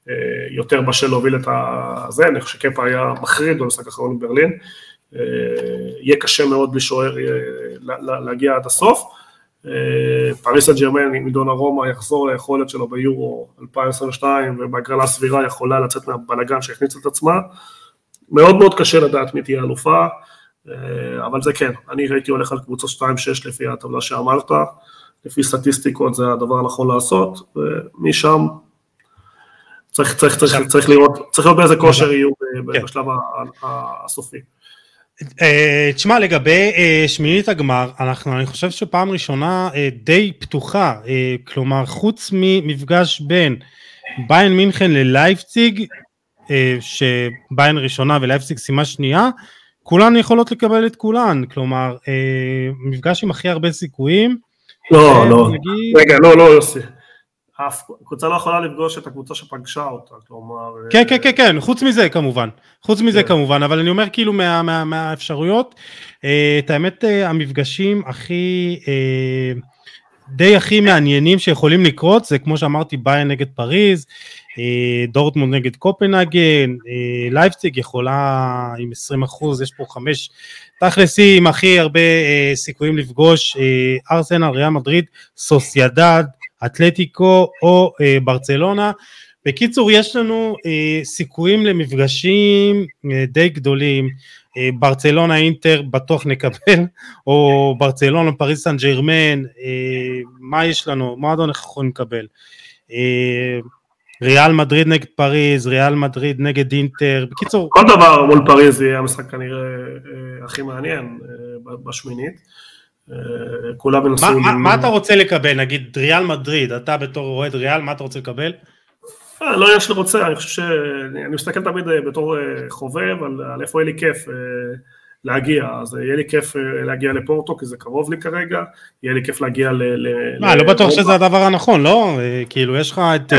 אה, יותר בשל להוביל את הזה, אני חושב שקפה היה מחריד במשחק האחרון בברלין, יהיה קשה מאוד בלי שוער להגיע עד הסוף. אה, פריס סן ג'רמן עם דון ארומה יחזור ליכולת שלו ביורו 2022 ובהגרלה סבירה יכולה לצאת מהבלאגן שהכניס את עצמה. מאוד מאוד קשה לדעת מי תהיה אלופה, אה, אבל זה כן, אני הייתי הולך על קבוצה 2-6 לפי הטבלה שאמרת, לפי סטטיסטיקות זה הדבר הנכון לעשות, ומשם צריך, צריך, צריך, צריך לראות, צריך לראות באיזה כושר יהיו כן. בשלב הסופי. אה, תשמע לגבי אה, שמינית הגמר אנחנו אני חושב שפעם ראשונה אה, די פתוחה כלומר חוץ ממפגש בין ביין מינכן ללייפציג שביין ראשונה ולייפציג סיימה שנייה כולן יכולות לקבל את כולן כלומר מפגש עם הכי הרבה סיכויים. לא לא. רגע לא לא יוסי הקבוצה לא יכולה לפגוש את הקבוצה שפגשה אותה, כלומר... כן, כן, כן, כן, חוץ מזה כמובן, חוץ מזה כן. כמובן, אבל אני אומר כאילו מה, מה, מהאפשרויות, אה, את האמת אה, המפגשים הכי, אה, די הכי מעניינים שיכולים לקרות, זה כמו שאמרתי ביין נגד פריז, דורטמונד נגד קופנהגן, לייפציג יכולה עם 20 אחוז, יש פה חמש צ'לסי עם הכי הרבה סיכויים לפגוש, ארסנל, ריאל מדריד, סוסיידד, אתלטיקו או אה, ברצלונה, בקיצור, יש לנו אה, סיכויים למפגשים אה, די גדולים. אה, ברצלונה אינטר בטוח נקבל, או ברצלונה פריס סן ג'רמן, אה, מה יש לנו? מה עוד אנחנו יכולים לקבל? אה, ריאל מדריד נגד פריז, ריאל מדריד נגד אינטר, בקיצור... כל דבר מול פריז יהיה המשחק כנראה אה, הכי מעניין אה, בשמינית. אה, כולם מנסים... מה, מה אתה רוצה לקבל? נגיד ריאל מדריד, אתה בתור אוהד ריאל, מה אתה רוצה לקבל? לא עניין של רוצה, אני חושב ש... אני מסתכל תמיד בתור חובב על, על איפה יהיה לי כיף להגיע, אז יהיה לי כיף להגיע לפורטו כי זה קרוב לי כרגע, יהיה לי כיף להגיע ל... מה, לא בטוח שזה הדבר הנכון, לא? כאילו יש לך את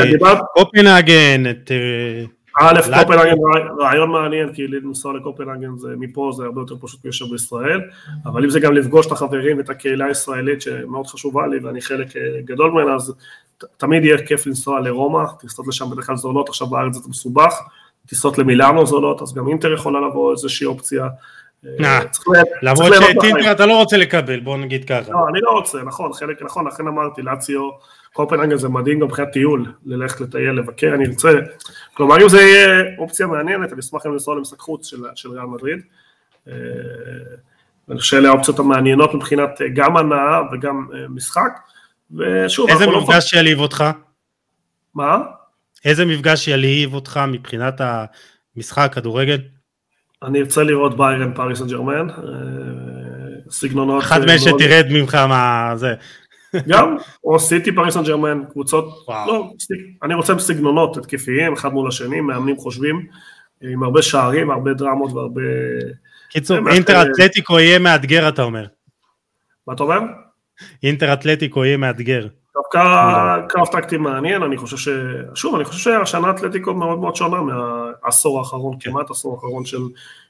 קופנהגן, את... א', קופנהגן רעיון מעניין, כי לנסוע לקופנהגן זה מפה זה הרבה יותר פשוט מאשר בישראל, אבל אם זה גם לפגוש את החברים ואת הקהילה הישראלית שמאוד חשובה לי ואני חלק אה, גדול ממנה, אז תמיד יהיה כיף לנסוע לרומא, טיסות לשם בדרך כלל זולות, עכשיו בארץ זה מסובך, טיסות למילאנו זולות, אז גם אינטר יכולה לבוא איזושהי אופציה. אה, למרות שאת אינטר אתה לא רוצה לקבל, בוא נגיד ככה. לא, אני לא רוצה, נכון, חלק, נכון, לכן אמרתי, לאציו קופנהגן זה מדהים גם מבחינת טיול, ללכת לטייל, לבקר, אני ארצה, כלומר אם זה יהיה אופציה מעניינת, אני אשמח גם לנסוע למשחק חוץ של, של ריאל מדריד. אה, ואני חושב שאלה האופציות המעניינות מבחינת אה, גם הנאה וגם אה, משחק. ושוב, איזה לא מפגש לא... יליב אותך? מה? איזה מפגש יליב אותך מבחינת המשחק, כדורגל? אני ארצה לראות ביירן פאריס סן ג'רמן, סגנונות... אחד מהם שתרד ממך מה... זה. גם, או סיטי פריס סן ג'רמן, קבוצות, לא, אני רוצה בסגנונות התקפיים, אחד מול השני, מאמנים חושבים, עם הרבה שערים, הרבה דרמות והרבה... קיצור, אינטר אתלטיקו יהיה מאתגר אתה אומר. מה אתה אומר? אינטר אתלטיקו יהיה מאתגר. דווקא קרב טקטי מעניין, אני חושב ש... שוב, אני חושב שהשנה אתלטיקו מאוד מאוד שונה מהעשור האחרון, כן. כמעט עשור האחרון של,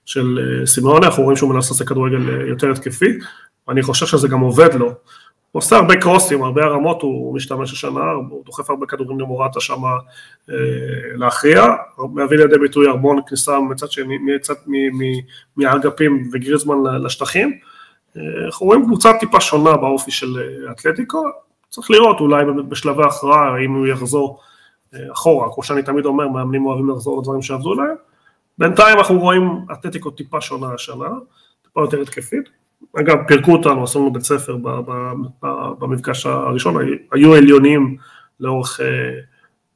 של אה, סימאונה, אנחנו רואים שהוא מנסה לעשות כדורגל אה, יותר התקפי, ואני חושב שזה גם עובד לו. הוא עושה הרבה קרוסים, הרבה הרמות הוא משתמש השנה, הוא דוחף הרבה כדורים למורטה שם אה, להכריע, מביא לידי ביטוי המון כניסה מצד שני, מצד מהאגפים וגריזמן לשטחים. אה, אנחנו רואים קבוצה טיפה שונה באופי של אה, אתלטיקו, צריך לראות אולי בשלבי הכרעה אם הוא יחזור אה, אחורה, כמו שאני תמיד אומר, מאמנים אוהבים לחזור לדברים שעבדו להם. בינתיים אנחנו רואים אתלטיקו טיפה שונה השנה, טיפה יותר התקפית. אגב, פירקו אותנו, עשו לנו בית ספר במפגש הראשון, היו עליונים לאורך אה,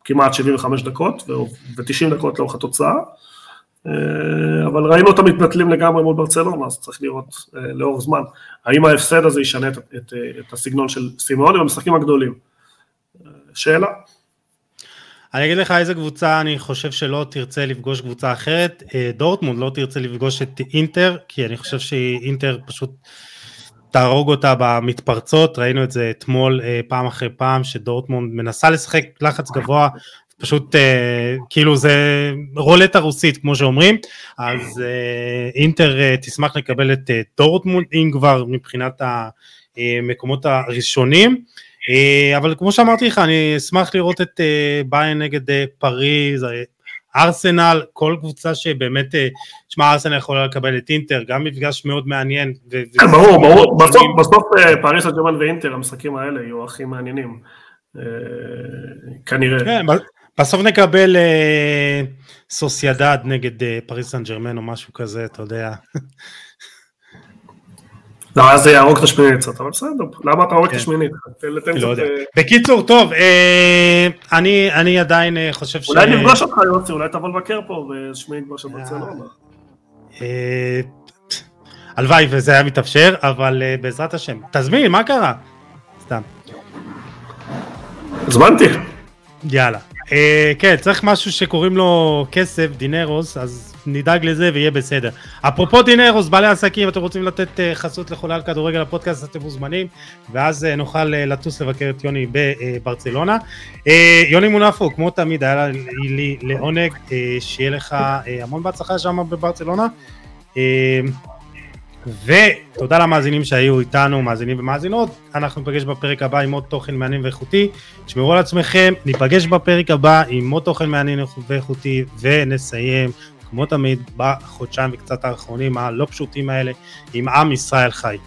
כמעט 75 דקות ו-90 דקות לאורך התוצאה, אה, אבל ראינו אותם מתנטלים לגמרי מול ברצלונה, אז צריך לראות אה, לאורך זמן, האם ההפסד הזה ישנה את, את, את הסגנון של סימאוני במשחקים הגדולים. שאלה. אני אגיד לך איזה קבוצה אני חושב שלא תרצה לפגוש קבוצה אחרת, אה, דורטמונד לא תרצה לפגוש את אינטר, כי אני חושב שאינטר פשוט תהרוג אותה במתפרצות, ראינו את זה אתמול אה, פעם אחרי פעם, שדורטמונד מנסה לשחק לחץ גבוה, פשוט אה, כאילו זה רולטה רוסית כמו שאומרים, אז אינטר תשמח לקבל את דורטמונד, אם כבר מבחינת המקומות הראשונים. אה, אבל כמו שאמרתי לך, אני אשמח לראות את אה, ביין נגד אה, פריז, ארסנל, כל קבוצה שבאמת, שמע, ארסנל יכולה לקבל את אינטר, גם מפגש מאוד מעניין. כן, ברור, ברור, בסוף, פריז הג'רמן ואינטר, המשחקים האלה יהיו הכי מעניינים, כנראה. כן, בסוף נקבל סוסיידד נגד פריז סן ג'רמן או משהו כזה, אתה יודע. לא, אז זה יהרוג את השמינית קצת, אבל בסדר, למה אתה הורג את כן. השמינית? לא אה, בקיצור, טוב, אה, אני עדיין אה, חושב ש... אולי נפגוש אותך יוסי, אולי תבוא לבקר פה בשמינית כבר של ברצלונה. הלוואי וזה היה מתאפשר, אבל בעזרת השם. תזמין, מה קרה? סתם. הזמנתי. יאללה. כן, צריך משהו שקוראים לו כסף, דינרוס, אז נדאג לזה ויהיה בסדר. אפרופו דינרוס, בעלי עסקים, אתם רוצים לתת אה, חסות לחולה כדורגל הפודקאסט, אתם מוזמנים, ואז אה, נוכל אה, לטוס לבקר את יוני בברצלונה. יוני מונפו, כמו תמיד, היה לי לעונג, שיהיה לך המון בהצלחה שם בברצלונה. ותודה למאזינים שהיו איתנו, מאזינים ומאזינות, אנחנו ניפגש בפרק הבא עם עוד תוכן מעניין ואיכותי, תשמרו על עצמכם, ניפגש בפרק הבא עם עוד תוכן מעניין ואיכותי, ונסיים כמו תמיד בחודשיים וקצת האחרונים הלא פשוטים האלה עם עם ישראל חי.